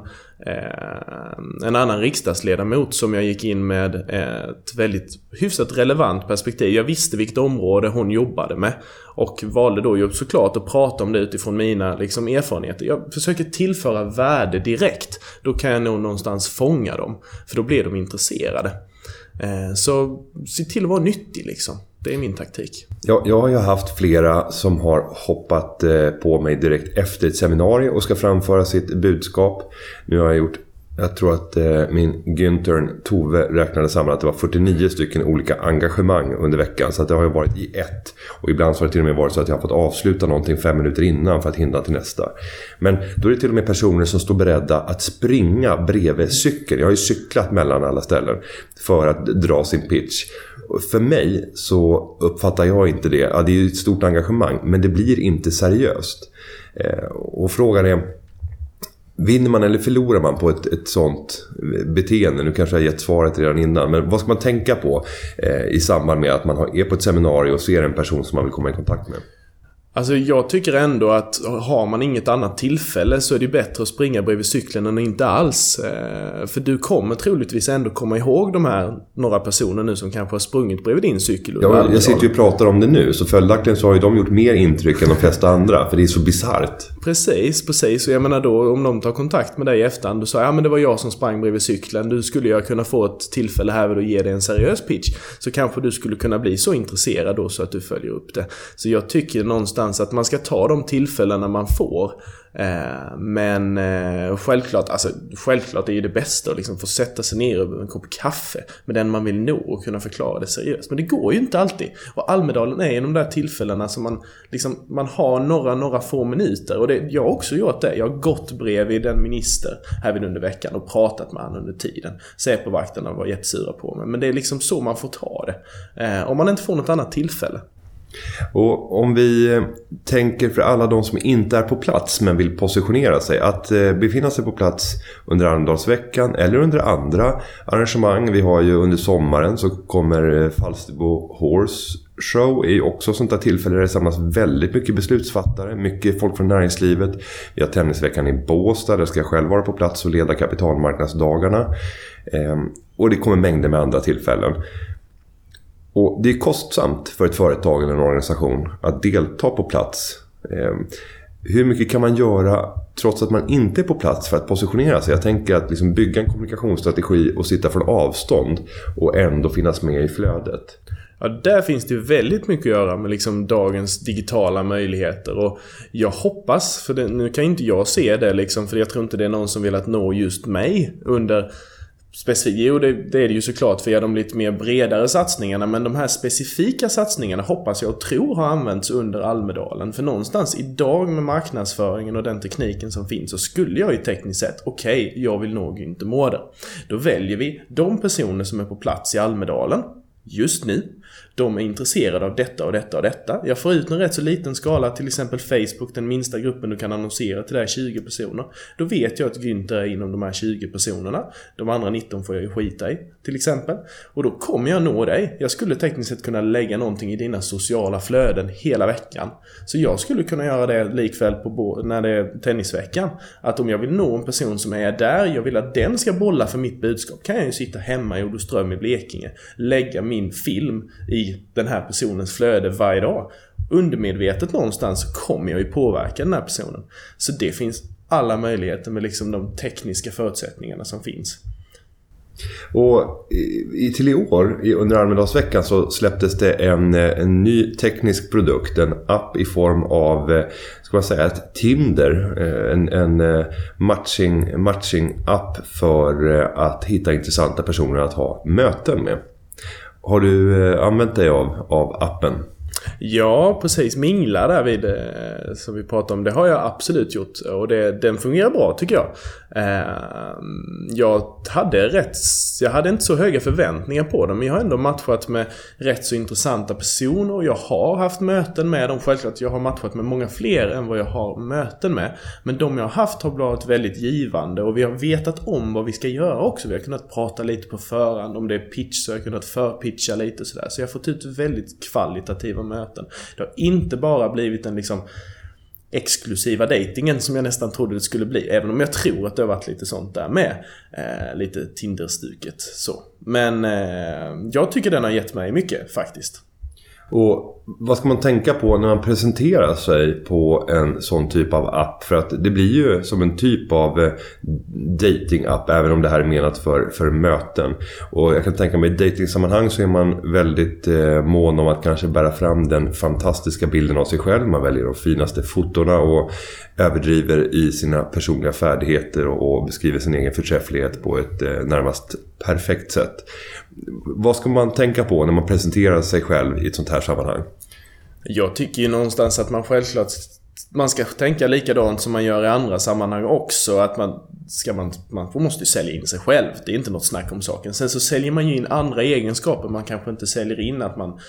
eh, en annan riksdagsledamot som jag gick in med ett väldigt hyfsat relevant perspektiv. Jag visste vilket område hon jobbade med. Och valde då såklart att prata om det utifrån mina liksom, erfarenheter. Jag försöker tillföra värde direkt. Då kan jag nog någonstans fånga dem. För då blir de intresserade. Eh, så se till att vara nyttig liksom. Det är min taktik. Ja, jag har ju haft flera som har hoppat eh, på mig direkt efter ett seminarium och ska framföra sitt budskap. Nu har jag gjort jag tror att eh, min Günther Tove räknade samman att det var 49 stycken olika engagemang under veckan. Så att det har ju varit i ett. Och ibland så har det till och med varit så att jag har fått avsluta någonting fem minuter innan för att hinna till nästa. Men då är det till och med personer som står beredda att springa bredvid cykeln. Jag har ju cyklat mellan alla ställen för att dra sin pitch. För mig så uppfattar jag inte det. Ja, det är ju ett stort engagemang men det blir inte seriöst. Eh, och frågan är Vinner man eller förlorar man på ett, ett sånt beteende? Nu kanske jag gett svaret redan innan. Men vad ska man tänka på eh, i samband med att man är på ett seminarium och ser en person som man vill komma i kontakt med? Alltså jag tycker ändå att har man inget annat tillfälle så är det bättre att springa bredvid cykeln än inte alls. Eh, för du kommer troligtvis ändå komma ihåg de här några personer nu som kanske har sprungit bredvid din cykel. Ja, jag sitter ju och pratar om det nu så följaktligen så har ju de gjort mer intryck än de flesta andra för det är så bisarrt. Precis, precis. Och jag menar då om de tar kontakt med dig i efterhand och säger ja men det var jag som sprang bredvid cykeln. Du skulle jag kunna få ett tillfälle här och ge dig en seriös pitch. Så kanske du skulle kunna bli så intresserad då så att du följer upp det. Så jag tycker någonstans någonstans att man ska ta de tillfällena man får. Eh, men eh, självklart, alltså, självklart är ju det bästa att liksom få sätta sig ner över en kopp kaffe med den man vill nå och kunna förklara det seriöst. Men det går ju inte alltid. Och Almedalen är ju de där tillfällena som man, liksom, man har några, några få minuter. Och det, jag har också gjort det. Jag har gått bredvid en minister här vid under veckan och pratat med honom under tiden. Säpovakterna var jättesura på mig. Men det är liksom så man får ta det. Eh, om man inte får något annat tillfälle. Och om vi tänker för alla de som inte är på plats men vill positionera sig. Att eh, befinna sig på plats under Almedalsveckan eller under andra arrangemang. Vi har ju under sommaren så kommer eh, Falsterbo Horse Show är ju också sånt där tillfälle där det samlas väldigt mycket beslutsfattare, mycket folk från näringslivet. Vi har Tennisveckan i Båstad, där ska jag själv vara på plats och leda kapitalmarknadsdagarna. Ehm, och det kommer mängder med andra tillfällen. Och det är kostsamt för ett företag eller en organisation att delta på plats. Ehm, hur mycket kan man göra trots att man inte är på plats för att positionera sig? Jag tänker att liksom bygga en kommunikationsstrategi och sitta från avstånd och ändå finnas med i flödet. Ja, där finns det väldigt mycket att göra med liksom dagens digitala möjligheter. Och jag hoppas, för det, nu kan inte jag se det liksom, för jag tror inte det är någon som vill att nå just mig under specifikt, jo det, det, är det ju såklart för de lite mer bredare satsningarna men de här specifika satsningarna hoppas jag och tror har använts under Almedalen. För någonstans idag med marknadsföringen och den tekniken som finns så skulle jag ju tekniskt sett, okej, okay, jag vill nog inte må Mårder. Då väljer vi de personer som är på plats i Almedalen just nu de är intresserade av detta och detta och detta. Jag får ut en rätt så liten skala, till exempel Facebook, den minsta gruppen du kan annonsera till, där är 20 personer. Då vet jag att Günther är inom de här 20 personerna. De andra 19 får jag ju skita i, till exempel. Och då kommer jag nå dig. Jag skulle tekniskt sett kunna lägga någonting i dina sociala flöden hela veckan. Så jag skulle kunna göra det likväl på när det är tennisveckan. Att om jag vill nå en person som är där, jag vill att den ska bolla för mitt budskap, kan jag ju sitta hemma i Olofström i Blekinge, lägga min film i den här personens flöde varje dag. Undermedvetet någonstans kommer jag ju påverka den här personen. Så det finns alla möjligheter med liksom de tekniska förutsättningarna som finns. Och i, till i år, under Almedalsveckan, så släpptes det en, eh, en ny teknisk produkt. En app i form av, eh, ska man säga, ett Tinder. Eh, en, en matching, matching-app för att hitta intressanta personer att ha möten med. Har du eh, använt dig av, av appen? Ja, precis. Mingla där vid eh, som vi pratade om. Det har jag absolut gjort. Och det, den fungerar bra tycker jag. Eh, jag hade rätt... Jag hade inte så höga förväntningar på dem. Men jag har ändå matchat med rätt så intressanta personer. Jag har haft möten med dem. Självklart, jag har matchat med många fler än vad jag har möten med. Men de jag har haft har varit väldigt givande. Och vi har vetat om vad vi ska göra också. Vi har kunnat prata lite på förhand. Om det är pitch så har jag kunnat förpitcha lite sådär. Så jag har fått ut väldigt kvalitativa möten. Det har inte bara blivit den liksom exklusiva datingen som jag nästan trodde det skulle bli. Även om jag tror att det har varit lite sånt där med. Eh, lite Tinder-stuket så. Men eh, jag tycker den har gett mig mycket faktiskt. Och vad ska man tänka på när man presenterar sig på en sån typ av app? För att det blir ju som en typ av eh, dating-app även om det här är menat för, för möten. Och jag kan tänka mig i datingsammanhang så är man väldigt eh, mån om att kanske bära fram den fantastiska bilden av sig själv. Man väljer de finaste fotona och överdriver i sina personliga färdigheter och, och beskriver sin egen förträfflighet på ett eh, närmast perfekt sätt. Vad ska man tänka på när man presenterar sig själv i ett sånt här sammanhang? Jag tycker ju någonstans att man självklart man ska tänka likadant som man gör i andra sammanhang också. Att man, ska man, man måste ju sälja in sig själv. Det är inte något snack om saken. Sen så säljer man ju in andra egenskaper man kanske inte säljer in. Att man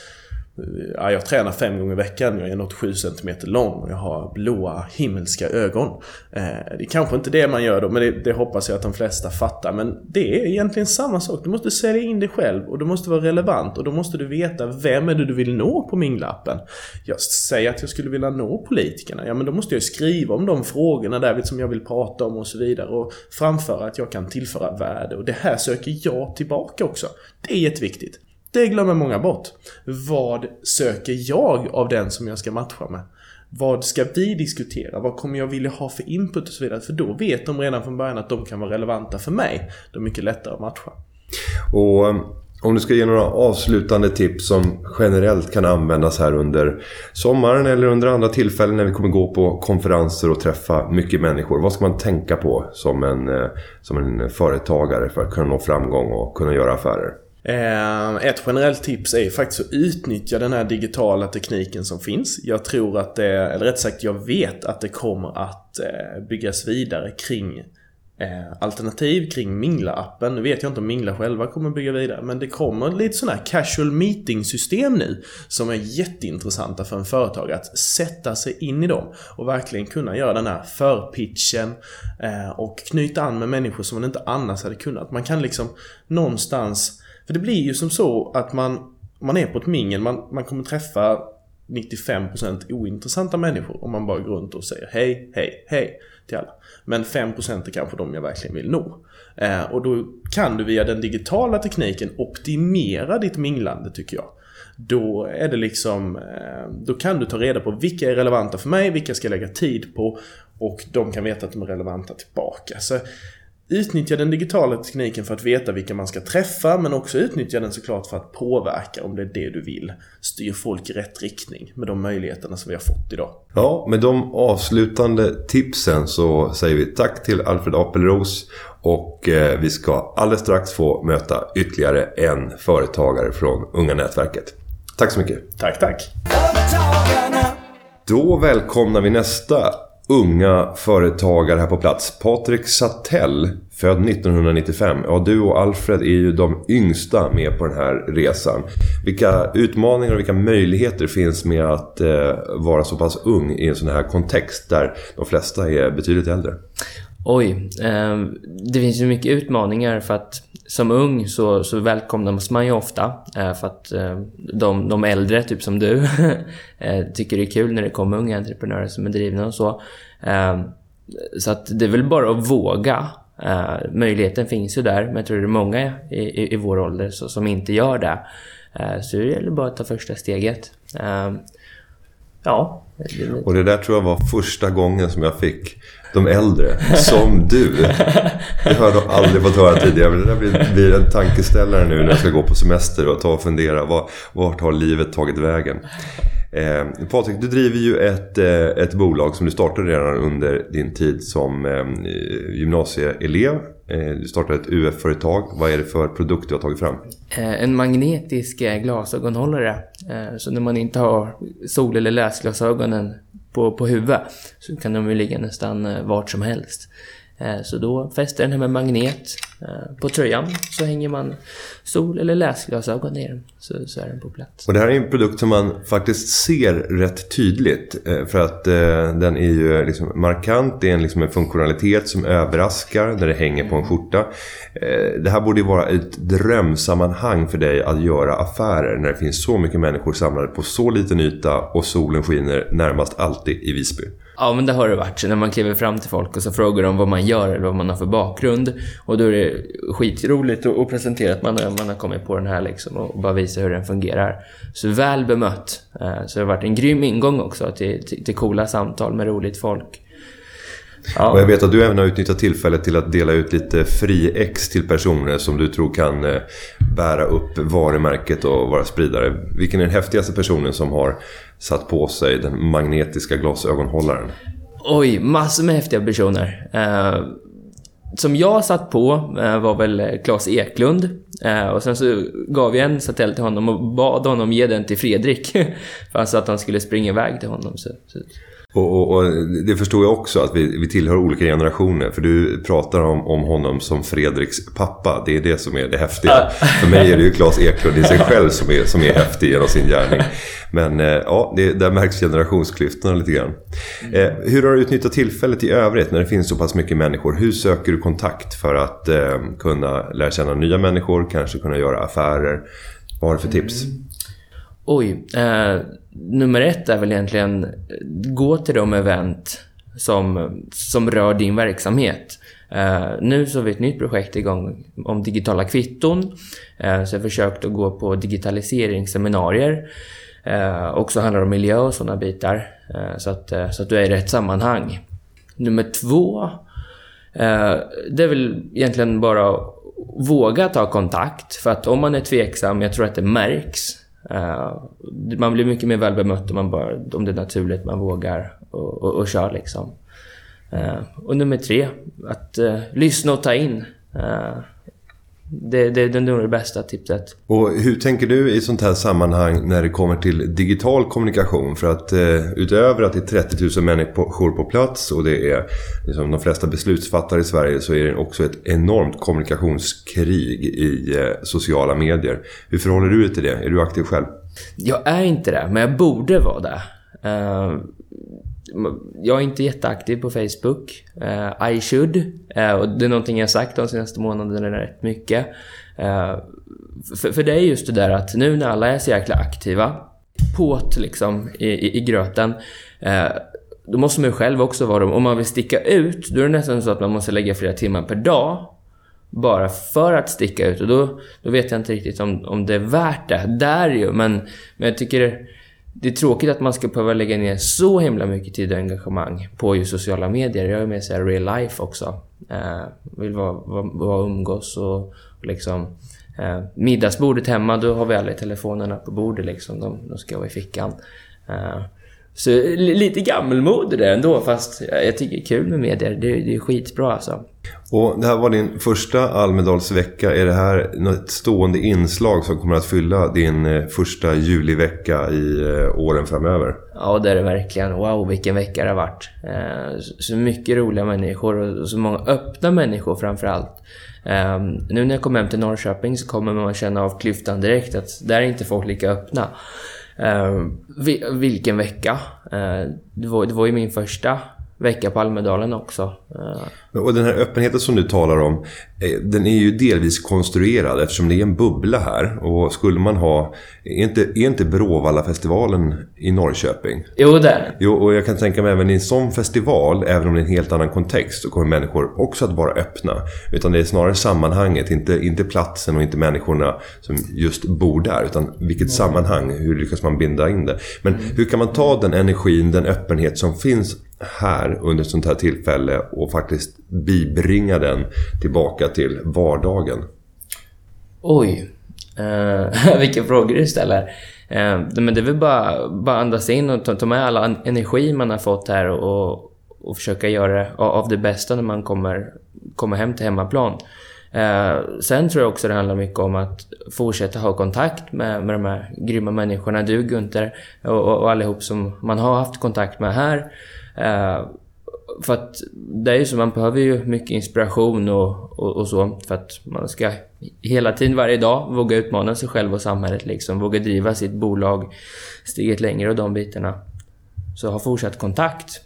Ja, jag tränar fem gånger i veckan, jag är något 7 cm lång och jag har blåa himmelska ögon. Eh, det är kanske inte det man gör då, men det, det, hoppas jag att de flesta fattar. Men det är egentligen samma sak. Du måste sälja in dig själv och du måste vara relevant och då måste du veta vem är det du vill nå på minglappen. Jag säger att jag skulle vilja nå politikerna, ja men då måste jag skriva om de frågorna där som jag vill prata om och så vidare och framföra att jag kan tillföra värde och det här söker jag tillbaka också. Det är jätteviktigt. Det glömmer många bort. Vad söker jag av den som jag ska matcha med? Vad ska vi diskutera? Vad kommer jag vilja ha för input och så vidare? För då vet de redan från början att de kan vara relevanta för mig. De är mycket lättare att matcha. Och eh, om du ska ge några avslutande tips som generellt kan användas här under sommaren eller under andra tillfällen när vi kommer gå på konferenser och träffa mycket människor. Vad ska man tänka på som en, eh, som en företagare för att kunna nå framgång och kunna göra affärer? Eh, ett generellt tips är faktiskt att utnyttja den här digitala tekniken som finns. Jag tror att det, eller rätt sagt jag vet att det kommer att eh, byggas vidare kring eh, alternativ kring Mingla-appen. Nu vet jag inte om Mingla själva kommer bygga vidare, men det kommer lite sådana här casual meeting-system nu som är jätteintressanta för en företag att sätta sig in i dem och verkligen kunna göra den här förpitchen och knyta an med människor som man inte annars hade kunnat. Man kan liksom någonstans för det blir ju som så att man, man är på ett mingel, man, man kommer träffa 95% ointressanta människor om man bara går runt och säger hej, hej, hej till alla. Men 5% är kanske de jag verkligen vill nå. Eh, och då kan du via den digitala tekniken optimera ditt minglande tycker jag. Då är det liksom, eh, då kan du ta reda på vilka är relevanta för mig, vilka ska jag lägga tid på och de kan veta att de är relevanta tillbaka. Så Utnyttja den digitala tekniken för att veta vilka man ska träffa men också utnyttja den såklart för att påverka om det är det du vill. Styr folk i rätt riktning med de möjligheterna som vi har fått idag. Ja, med de avslutande tipsen så säger vi tack till Alfred Apelros och eh, vi ska alldeles strax få möta ytterligare en företagare från Unga Nätverket. Tack så mycket. Tack, tack. Då välkomnar vi nästa unga företagare här på plats. Patrik Sattell, född 1995. Ja, du och Alfred är ju de yngsta med på den här resan. Vilka utmaningar och vilka möjligheter finns med att eh, vara så pass ung i en sån här kontext där de flesta är betydligt äldre? Oj, eh, det finns ju mycket utmaningar för att som ung så, så välkomnas man ju ofta eh, för att eh, de, de äldre, typ som du, (laughs) eh, tycker det är kul när det kommer unga entreprenörer som är drivna och så. Så att det är väl bara att våga. Möjligheten finns ju där, men jag tror det är många i, i, i vår ålder som inte gör det. så det gäller bara att ta första steget ja. Och det där tror jag var första gången som jag fick de äldre, som du. Det har jag aldrig fått höra tidigare. Men det där blir, blir en tankeställare nu när jag ska gå på semester och ta och fundera. Var, vart har livet tagit vägen? Eh, Patrik, du driver ju ett, eh, ett bolag som du startade redan under din tid som eh, gymnasieelev. Eh, du startade ett UF-företag. Vad är det för produkt du har tagit fram? Eh, en magnetisk eh, glasögonhållare. Så när man inte har sol eller läsglasögonen på, på huvudet så kan de ju ligga nästan vart som helst. Så då fäster den här med magnet på tröjan så hänger man sol eller läsglasögon i den så, så är den på plats. Och det här är en produkt som man faktiskt ser rätt tydligt för att den är ju liksom markant. Det är en, liksom en funktionalitet som överraskar när det hänger på en skjorta. Det här borde ju vara ett drömsammanhang för dig att göra affärer när det finns så mycket människor samlade på så liten yta och solen skiner närmast alltid i Visby. Ja, men det har det varit. När man kliver fram till folk och så frågar de vad man gör eller vad man har för bakgrund. Och då är det skitroligt att presentera att man, man har kommit på den här liksom och bara visa hur den fungerar. Så väl bemött. Eh, så det har varit en grym ingång också till, till, till coola samtal med roligt folk. Ja. Och jag vet att du även har utnyttjat tillfället till att dela ut lite fri ex till personer som du tror kan eh, bära upp varumärket och vara spridare. Vilken är den häftigaste personen som har satt på sig den magnetiska glasögonhållaren? Oj, massor med häftiga personer. Som jag satt på eh, var väl eh, Claes Eklund. Eh, och sen så gav jag en satell till honom och bad honom ge den till Fredrik. (laughs) för alltså att han skulle springa iväg till honom. Så, så. Och, och, och, det förstår jag också att vi, vi tillhör olika generationer. För du pratar om, om honom som Fredriks pappa. Det är det som är det häftiga. För mig är det ju Claes Eklund i sig själv som är, som är häftig genom sin gärning. Men eh, ja, det, där märks generationsklyftorna lite grann. Eh, hur har du utnyttjat tillfället i övrigt när det finns så pass mycket människor? Hur söker du kontakt för att eh, kunna lära känna nya människor, kanske kunna göra affärer? Vad har du för tips? Mm. Oj. Eh, nummer ett är väl egentligen eh, gå till de event som, som rör din verksamhet. Uh, nu så har vi ett nytt projekt igång om digitala kvitton. Uh, så jag försökt att gå på digitaliseringsseminarier. Uh, också handlar om miljö och sådana bitar. så, att, så att du är i rätt sammanhang. Nummer två. det är väl egentligen bara att våga ta kontakt. För att om man är tveksam, jag tror att det märks. Uh, man blir mycket mer väl bemött om, man bara, om det är naturligt, man vågar och, och, och kör liksom. Uh, och nummer tre, att uh, lyssna och ta in. Det, det, det är nog det bästa tipset. Och hur tänker du i sånt här sammanhang när det kommer till digital kommunikation? För att eh, utöver att det är 30 000 människor på plats och det är liksom, de flesta beslutsfattare i Sverige så är det också ett enormt kommunikationskrig i eh, sociala medier. Hur förhåller du dig till det? Är du aktiv själv? Jag är inte det, men jag borde vara det. Uh, jag är inte jätteaktiv på Facebook. Uh, I should. Uh, och det är någonting jag sagt de senaste månaderna rätt mycket. Eh, uh, för, för det är just det där att nu när alla är så jäkla aktiva, påt liksom i, i, i gröten, då måste man ju själv också vara det. Om man vill sticka ut, då är det nästan så att man måste lägga flera timmar per dag bara för att sticka ut. Och då, då vet jag inte riktigt om, om det är värt det. Där ju, men, men jag tycker det är tråkigt att man ska behöva lägga ner så himla mycket tid och engagemang på just sociala medier. Jag är med såhär real life också. Eh, vill vara, vara, vara umgås och, och liksom... Eh, middagsbordet hemma, då har vi alla telefonerna på bordet liksom. De, de ska vara i fickan. Eh, så li- lite gammelmode det ändå, fast jag tycker det är kul med medier. Det, det är skitbra alltså. Och det här var din första Almedalsvecka. Är det här något stående inslag som kommer att fylla din eh, första julivecka i eh, åren framöver? Ja, det är det verkligen. Wow, vilken vecka det har varit. Eh, så- mycket roliga människor och så många öppna människor framför allt. Eh, Nu när jag kom hem till Norrköping så kommer man känna av klyftan direkt att där är inte folk lika öppna. Eh, Vilken vecka. Eh, Det var, det var ju min första vecka på Almedalen också. Och den här öppenheten som du talar om, eh, den är ju delvis konstruerad eftersom det är en bubbla här. Och skulle man ha, är inte, är inte Bråvalla-festivalen i Norrköping? Jo, där. Jo, och jag kan tänka mig även i en sån festival, även om det är en helt annan kontext, så kommer människor också att vara öppna. Utan det är snarare sammanhanget, inte, inte platsen och inte människorna som just bor där. Utan vilket sammanhang, hur lyckas man binda in det? Men hur kan man ta den energin, den öppenhet som finns här under ett sånt här tillfälle och faktiskt bibringa den tillbaka till vardagen? Oj. eh, (laughs) vilka frågor du ställer. Eh, men det är väl bara, bara andas in och ta, ta med all energi man har fått här och, och försöka göra av av det bästa när man kommer, kommer hem till hemmaplan. Eh, sen tror jag också det handlar mycket om att fortsätta ha kontakt med, med de här grymma människorna, du Gunther och, och, och allihop som man har haft kontakt med här. Eh, för att det är ju så, man behöver ju mycket inspiration och, och, och så för att man ska hela tiden, varje dag, våga utmana sig själv och samhället liksom. Våga driva sitt bolag steget längre och de bitarna. Så ha fortsatt kontakt.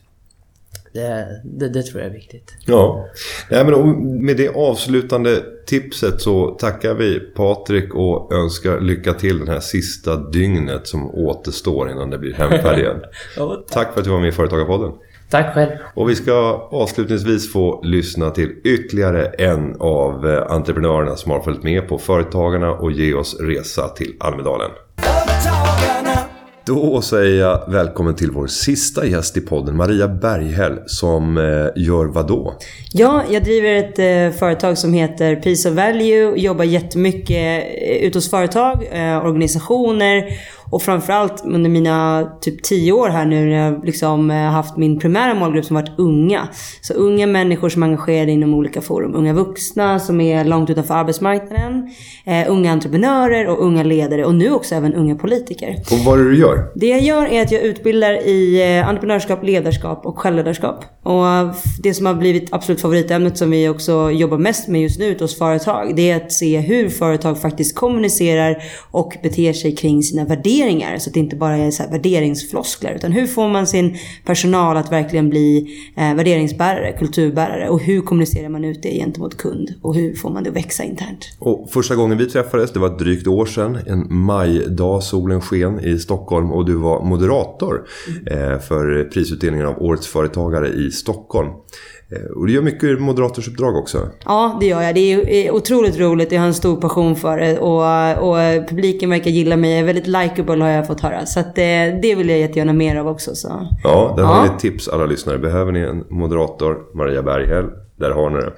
Det, det, det tror jag är viktigt. Ja, Nej, men med det avslutande tipset så tackar vi Patrik och önskar lycka till den här sista dygnet som återstår innan det blir hemfärd igen. (laughs) Ja, Tack för att du var med i Företagarpodden. Tack själv. Och vi ska avslutningsvis få lyssna till ytterligare en av eh, entreprenörerna som har följt med på Företagarna och ge oss resa till Almedalen. Då säger jag välkommen till vår sista gäst i podden, Maria Berghäll, som eh, gör vad då? Ja, jag driver ett eh, företag som heter Peace of Value. Jobbar jättemycket eh, ute hos företag, organisationer och framförallt under mina typ tio år här nu när jag liksom eh, haft min primära målgrupp som varit unga. Så unga människor som är engagerade inom olika forum. Unga vuxna som är långt utanför arbetsmarknaden. Eh, unga entreprenörer och unga ledare och nu också även unga politiker. Och vad är det du gör? Det jag gör är att jag utbildar i eh, entreprenörskap, ledarskap och självledarskap. Och det som har blivit absolut favoritämnet som vi också jobbar mest med just nu ute hos företag. Det är att se hur företag faktiskt kommunicerar och beter sig kring sina värderingar. Så att det inte bara är så värderingsfloskler. Utan hur får man sin personal att verkligen bli eh, värderingsbärare, kulturbärare. Och hur kommunicerar man ut det gentemot kund. Och hur får man det att växa internt. Och första gången vi träffades, det var ett drygt år sedan. En majdag, solen sken i Stockholm och du var moderator eh, för prisutdelningen av Årets Företagare i Stockholm. Eh, och du gör mycket moderatorsuppdrag också. Ja, det gör jag. Det är är otroligt roligt. Jag har en stor passion för det. Och, och publiken verkar gilla mig. Jag är väldigt likeable har jag fått höra. Så det, det vill jag jättegärna mer av också. Så. Ja, där har Ja. ni ett tips alla lyssnare. Behöver ni en moderator, Maria Berghäll, där har ni det.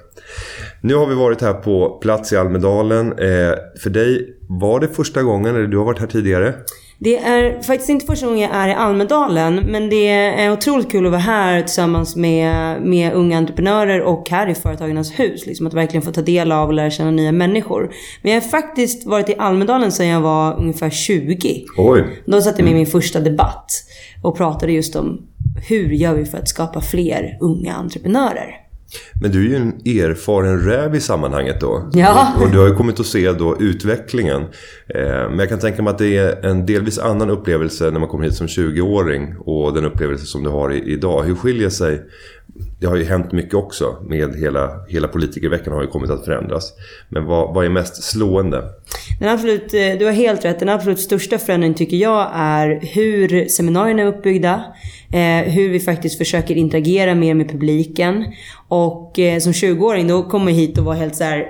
Nu har vi varit här på plats i Almedalen. Eh, för dig, var det första gången, eller du har varit här tidigare? Det är faktiskt inte första gången jag är i Almedalen. Men det är otroligt kul att vara här tillsammans med, med unga entreprenörer och här i Företagarnas hus. Liksom att verkligen få ta del av och lära känna nya människor. Men jag har faktiskt varit i Almedalen sedan jag var ungefär 20. Oj! Då satt jag med i min första debatt och pratade just om hur gör vi för att skapa fler unga entreprenörer. Men du är ju en erfaren räv i sammanhanget då. Ja. Och, och du har ju kommit att se då utvecklingen. Eh, men jag kan tänka mig att det är en delvis annan upplevelse när man kommer hit som 20-åring och den upplevelse som du har i, idag. Hur skiljer sig... Det har ju hänt mycket också med hela, hela politikerveckan har ju kommit att förändras. Men vad, vad är mest slående? Den absolut, eh, du har helt rätt. Den absolut största förändringen tycker jag är hur seminarierna är uppbyggda. Eh, hur vi faktiskt försöker interagera mer med publiken. Och eh, som 20-åring då kommer jag hit och var helt så här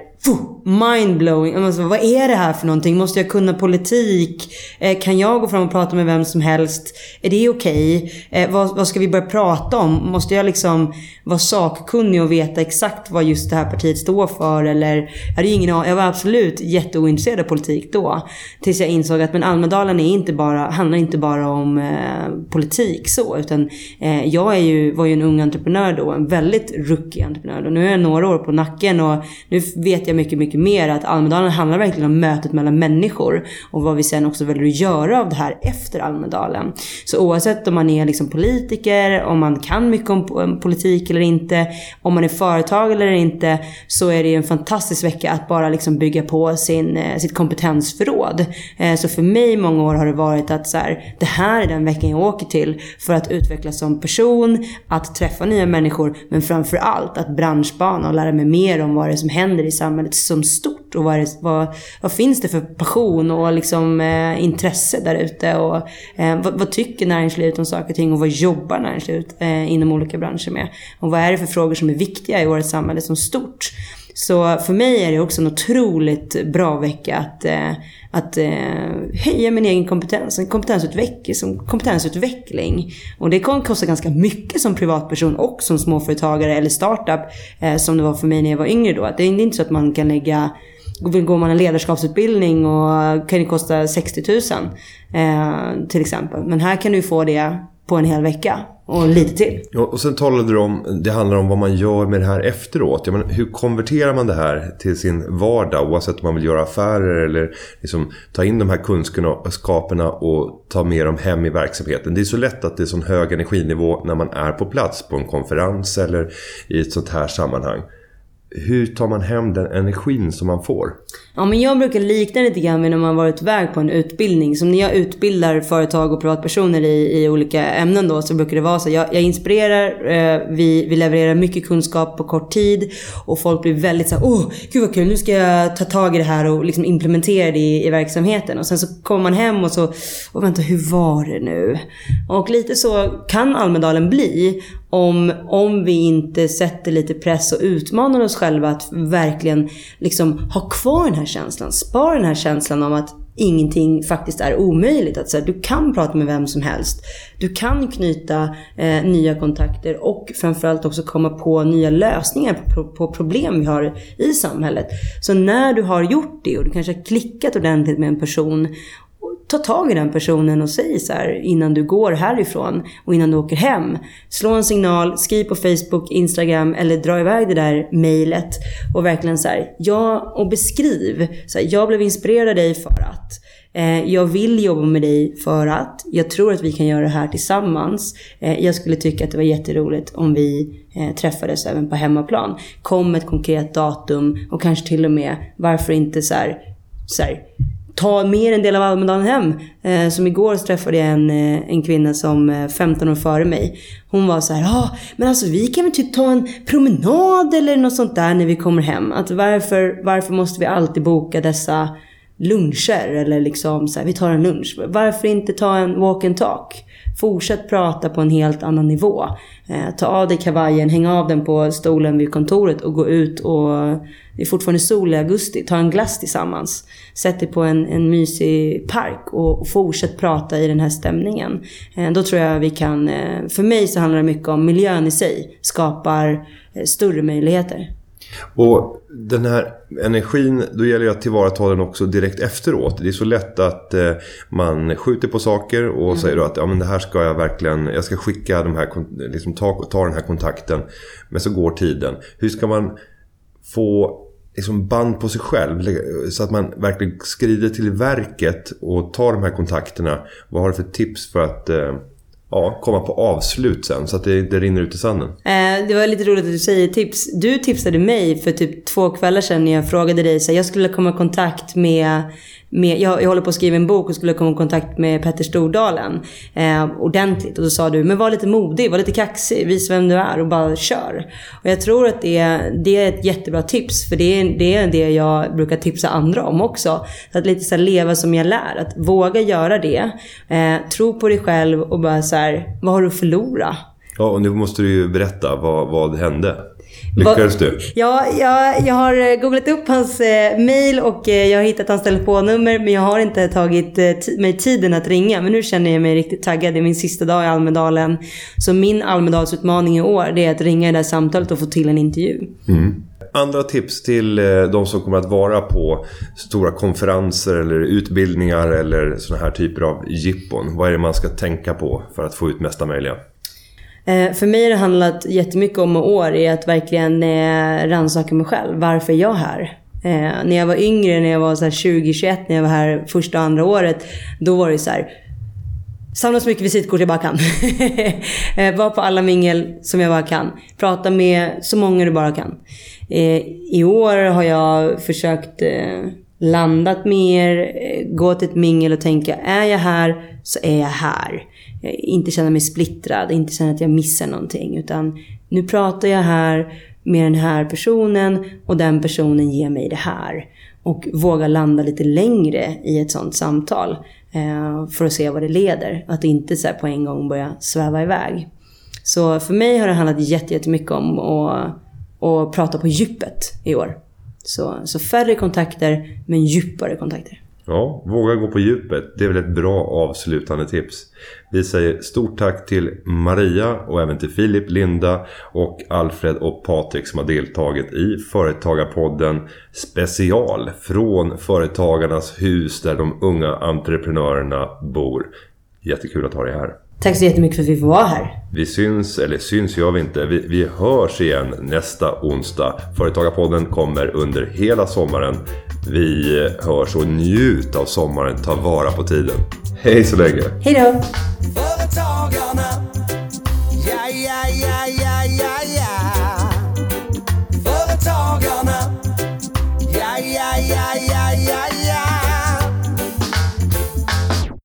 mindblowing. Alltså, vad är det här för någonting? Måste jag kunna politik? Eh, kan jag gå fram och prata med vem som helst? Är det okej? Okay? Eh, vad, vad, ska vi börja prata om? Måste jag liksom vara sakkunnig och veta exakt vad just det här partiet står för? Eller, jag, hade ingen, jag var absolut jätteointresserad av politik då. Tills jag insåg att men Almedalen är inte bara, handlar inte bara om eh, politik så. Utan eh, jag är ju, var ju en ung entreprenör då. En väldigt rookie entreprenör. Då. nu är jag några år på nacken och nu vet jag mycket, mycket mer att Almedalen handlar verkligen om mötet mellan människor och vad vi sen också väljer att göra av det här efter Almedalen. Så oavsett om man är liksom politiker, om man kan mycket om eh, politik eller inte, om man är företag eller inte, så är det en fantastisk vecka att bara liksom bygga på sin, eh, sitt kompetensförråd. Eh, så för mig i många år har det varit att så här, det här är den veckan jag åker till för att utvecklas som person, att träffa nya människor, men framför allt att branschbana och lära mig mer om vad det är som händer i samhället som stort och vad, det, vad, vad finns det för passion och liksom, eh, intresse där ute och eh, vad, vad, tycker näringslivet om saker och ting och vad jobbar näringslivet eh, inom olika branscher med och vad är det för frågor som är viktiga i vårt samhälle som stort. Så för mig är det också en otroligt bra vecka att, eh, att eh, höja min egen kompetens. En kompetensutveckling, som kompetensutveckling. Och det kan kosta ganska mycket som privatperson och som småföretagare eller startup. Eh, som det var för mig när jag var yngre då. det är inte så att man kan lägga Går man en ledarskapsutbildning och kan det kosta 60 000 eh, till exempel. Men här kan du få det på en hel vecka och lite till. Och sen talade du om, det handlar om vad man gör med det här efteråt. Jag menar, hur konverterar man det här till sin vardag oavsett om man vill göra affärer eller liksom ta in de här kunskaperna och ta med dem hem i verksamheten. Det är så lätt att det är sån hög energinivå när man är på plats på en konferens eller i ett sånt här sammanhang hur tar man hem den energin som man får? Ja, men jag brukar likna det lite grann med när man varit iväg på en utbildning. Som när jag utbildar företag och privatpersoner i, i olika ämnen då så brukar det vara så. Jag, jag inspirerar, eh, vi, vi levererar mycket kunskap på kort tid och folk blir väldigt så här, åh, gud vad kul, nu ska jag ta tag i det här och liksom implementera det i, i verksamheten. Och sen så kommer man hem och så, och vänta, hur var det nu? Och lite så kan Almedalen bli om, om vi inte sätter lite press och utmanar oss själva att verkligen liksom ha kvar den här känslan. Spara den här känslan om att ingenting faktiskt är omöjligt. Att så här, du kan prata med vem som helst. Du kan knyta eh, nya kontakter och framförallt också komma på nya lösningar på, på, problem vi har i samhället. Så när du har gjort det och du kanske har klickat ordentligt med en person ta tag i den personen och säg så här innan du går härifrån och innan du åker hem. Slå en signal, skriv på Facebook, Instagram eller dra iväg det där mejlet och verkligen så här, ja och beskriv. Så här, jag blev inspirerad av dig för att. Eh, jag vill jobba med dig för att. Jag tror att vi kan göra det här tillsammans. Eh, jag skulle tycka att det var jätteroligt om vi eh, träffades även på hemmaplan. Kom med ett konkret datum och kanske till och med, varför inte så här, så här ta mer en del av Almedalen hem. Eh, som igår så träffade jag en, eh, en kvinna som eh, 15 år före mig. Hon var så här, ja ah, men alltså vi kan väl typ ta en promenad eller något sånt där när vi kommer hem. Att varför, varför måste vi alltid boka dessa luncher eller liksom så här, vi tar en lunch. Varför inte ta en walk and talk? Fortsätt prata på en helt annan nivå. Eh, ta av dig kavajen, häng av den på stolen vid kontoret och gå ut och det är fortfarande sol i augusti. Ta en glass tillsammans. Sätt dig på en, en mysig park och, och fortsätt prata i den här stämningen. Eh, då tror jag vi kan, eh, för mig så handlar det mycket om miljön i sig. Skapar eh, större möjligheter. Och den här energin, då gäller det att tillvarata den också direkt efteråt. Det är så lätt att eh, man skjuter på saker och mm. säger att ja, men det här ska jag verkligen, jag ska skicka de här, liksom ta, ta den här kontakten. Men så går tiden. Hur ska man få liksom band på sig själv så att man verkligen skrider till verket och tar de här kontakterna. Vad har du för tips för att eh, ja, komma på avslut sen så att det inte rinner ut i sanden. Eh, det var lite roligt att du säger tips. Du tipsade mig för typ två kvällar sedan när jag frågade dig så jag skulle komma i kontakt med med, jag, jag håller på att skriva en bok och skulle komma i kontakt med Petter Stordalen eh, ordentligt. Och då sa du, men var lite modig, var lite kaxig, visa vem du är och bara kör. Och jag tror att det, det är ett jättebra tips, för det är, det är det jag brukar tipsa andra om också. Så att lite så leva som jag lär, att våga göra det. Eh, tro på dig själv och bara så här, vad har du att förlora? Ja, och nu måste du ju berätta vad, vad hände. Lyckades du? Ja, jag, jag har eh, googlat upp hans eh, mail och eh, jag har hittat hans telefonnummer. Men jag har inte tagit eh, mig tiden att ringa. Men nu känner jag mig riktigt taggad. Det är min sista dag i Almedalen. Så min Almedalsutmaning i år det är att ringa det här samtalet och få till en intervju. Andra tips till eh, de som kommer att vara på stora konferenser eller utbildningar eller såna här typer av jippon. Vad är det man ska tänka på för att få ut mesta möjliga? Eh, för mig har det handlat jättemycket om år i att verkligen eh, rannsaka mig själv. Varför är jag här? Eh, när jag var yngre, när jag var 20-21, när jag var här första och andra året. Då var det så här. Samla så mycket visitkort jag bara kan. (laughs) Eh, Var på alla mingel som jag bara kan. Prata med så många du bara kan. Eh, I år har jag försökt eh, landat mer, eh, gå till ett mingel och tänka, är jag här så är jag här. Eh, inte känna mig splittrad, inte känna att jag missar någonting. Utan nu pratar jag här med den här personen och den personen ger mig det här. Och våga landa lite längre i ett sånt samtal. eh, För att se vad det leder. Att inte så här på en gång börja sväva iväg. Så för mig har det handlat jättemycket om att, att prata på djupet i år. Så, så färre kontakter, men djupare kontakter. Ja, våga gå på djupet. Det är väl ett bra avslutande tips. Vi säger stort tack till Maria och även till Filip, Linda och Alfred och Patrik som har deltagit i Företagarpodden special från Företagarnas hus där de unga entreprenörerna bor. Jättekul att ha dig här. Tack så jättemycket för att vi får vara här. Vi syns, eller syns gör vi inte. Vi, vi hörs igen nästa onsdag. Företagarpodden kommer under hela sommaren. Vi hörs och njut av sommaren. Ta vara på tiden. Hej så länge. Hej då.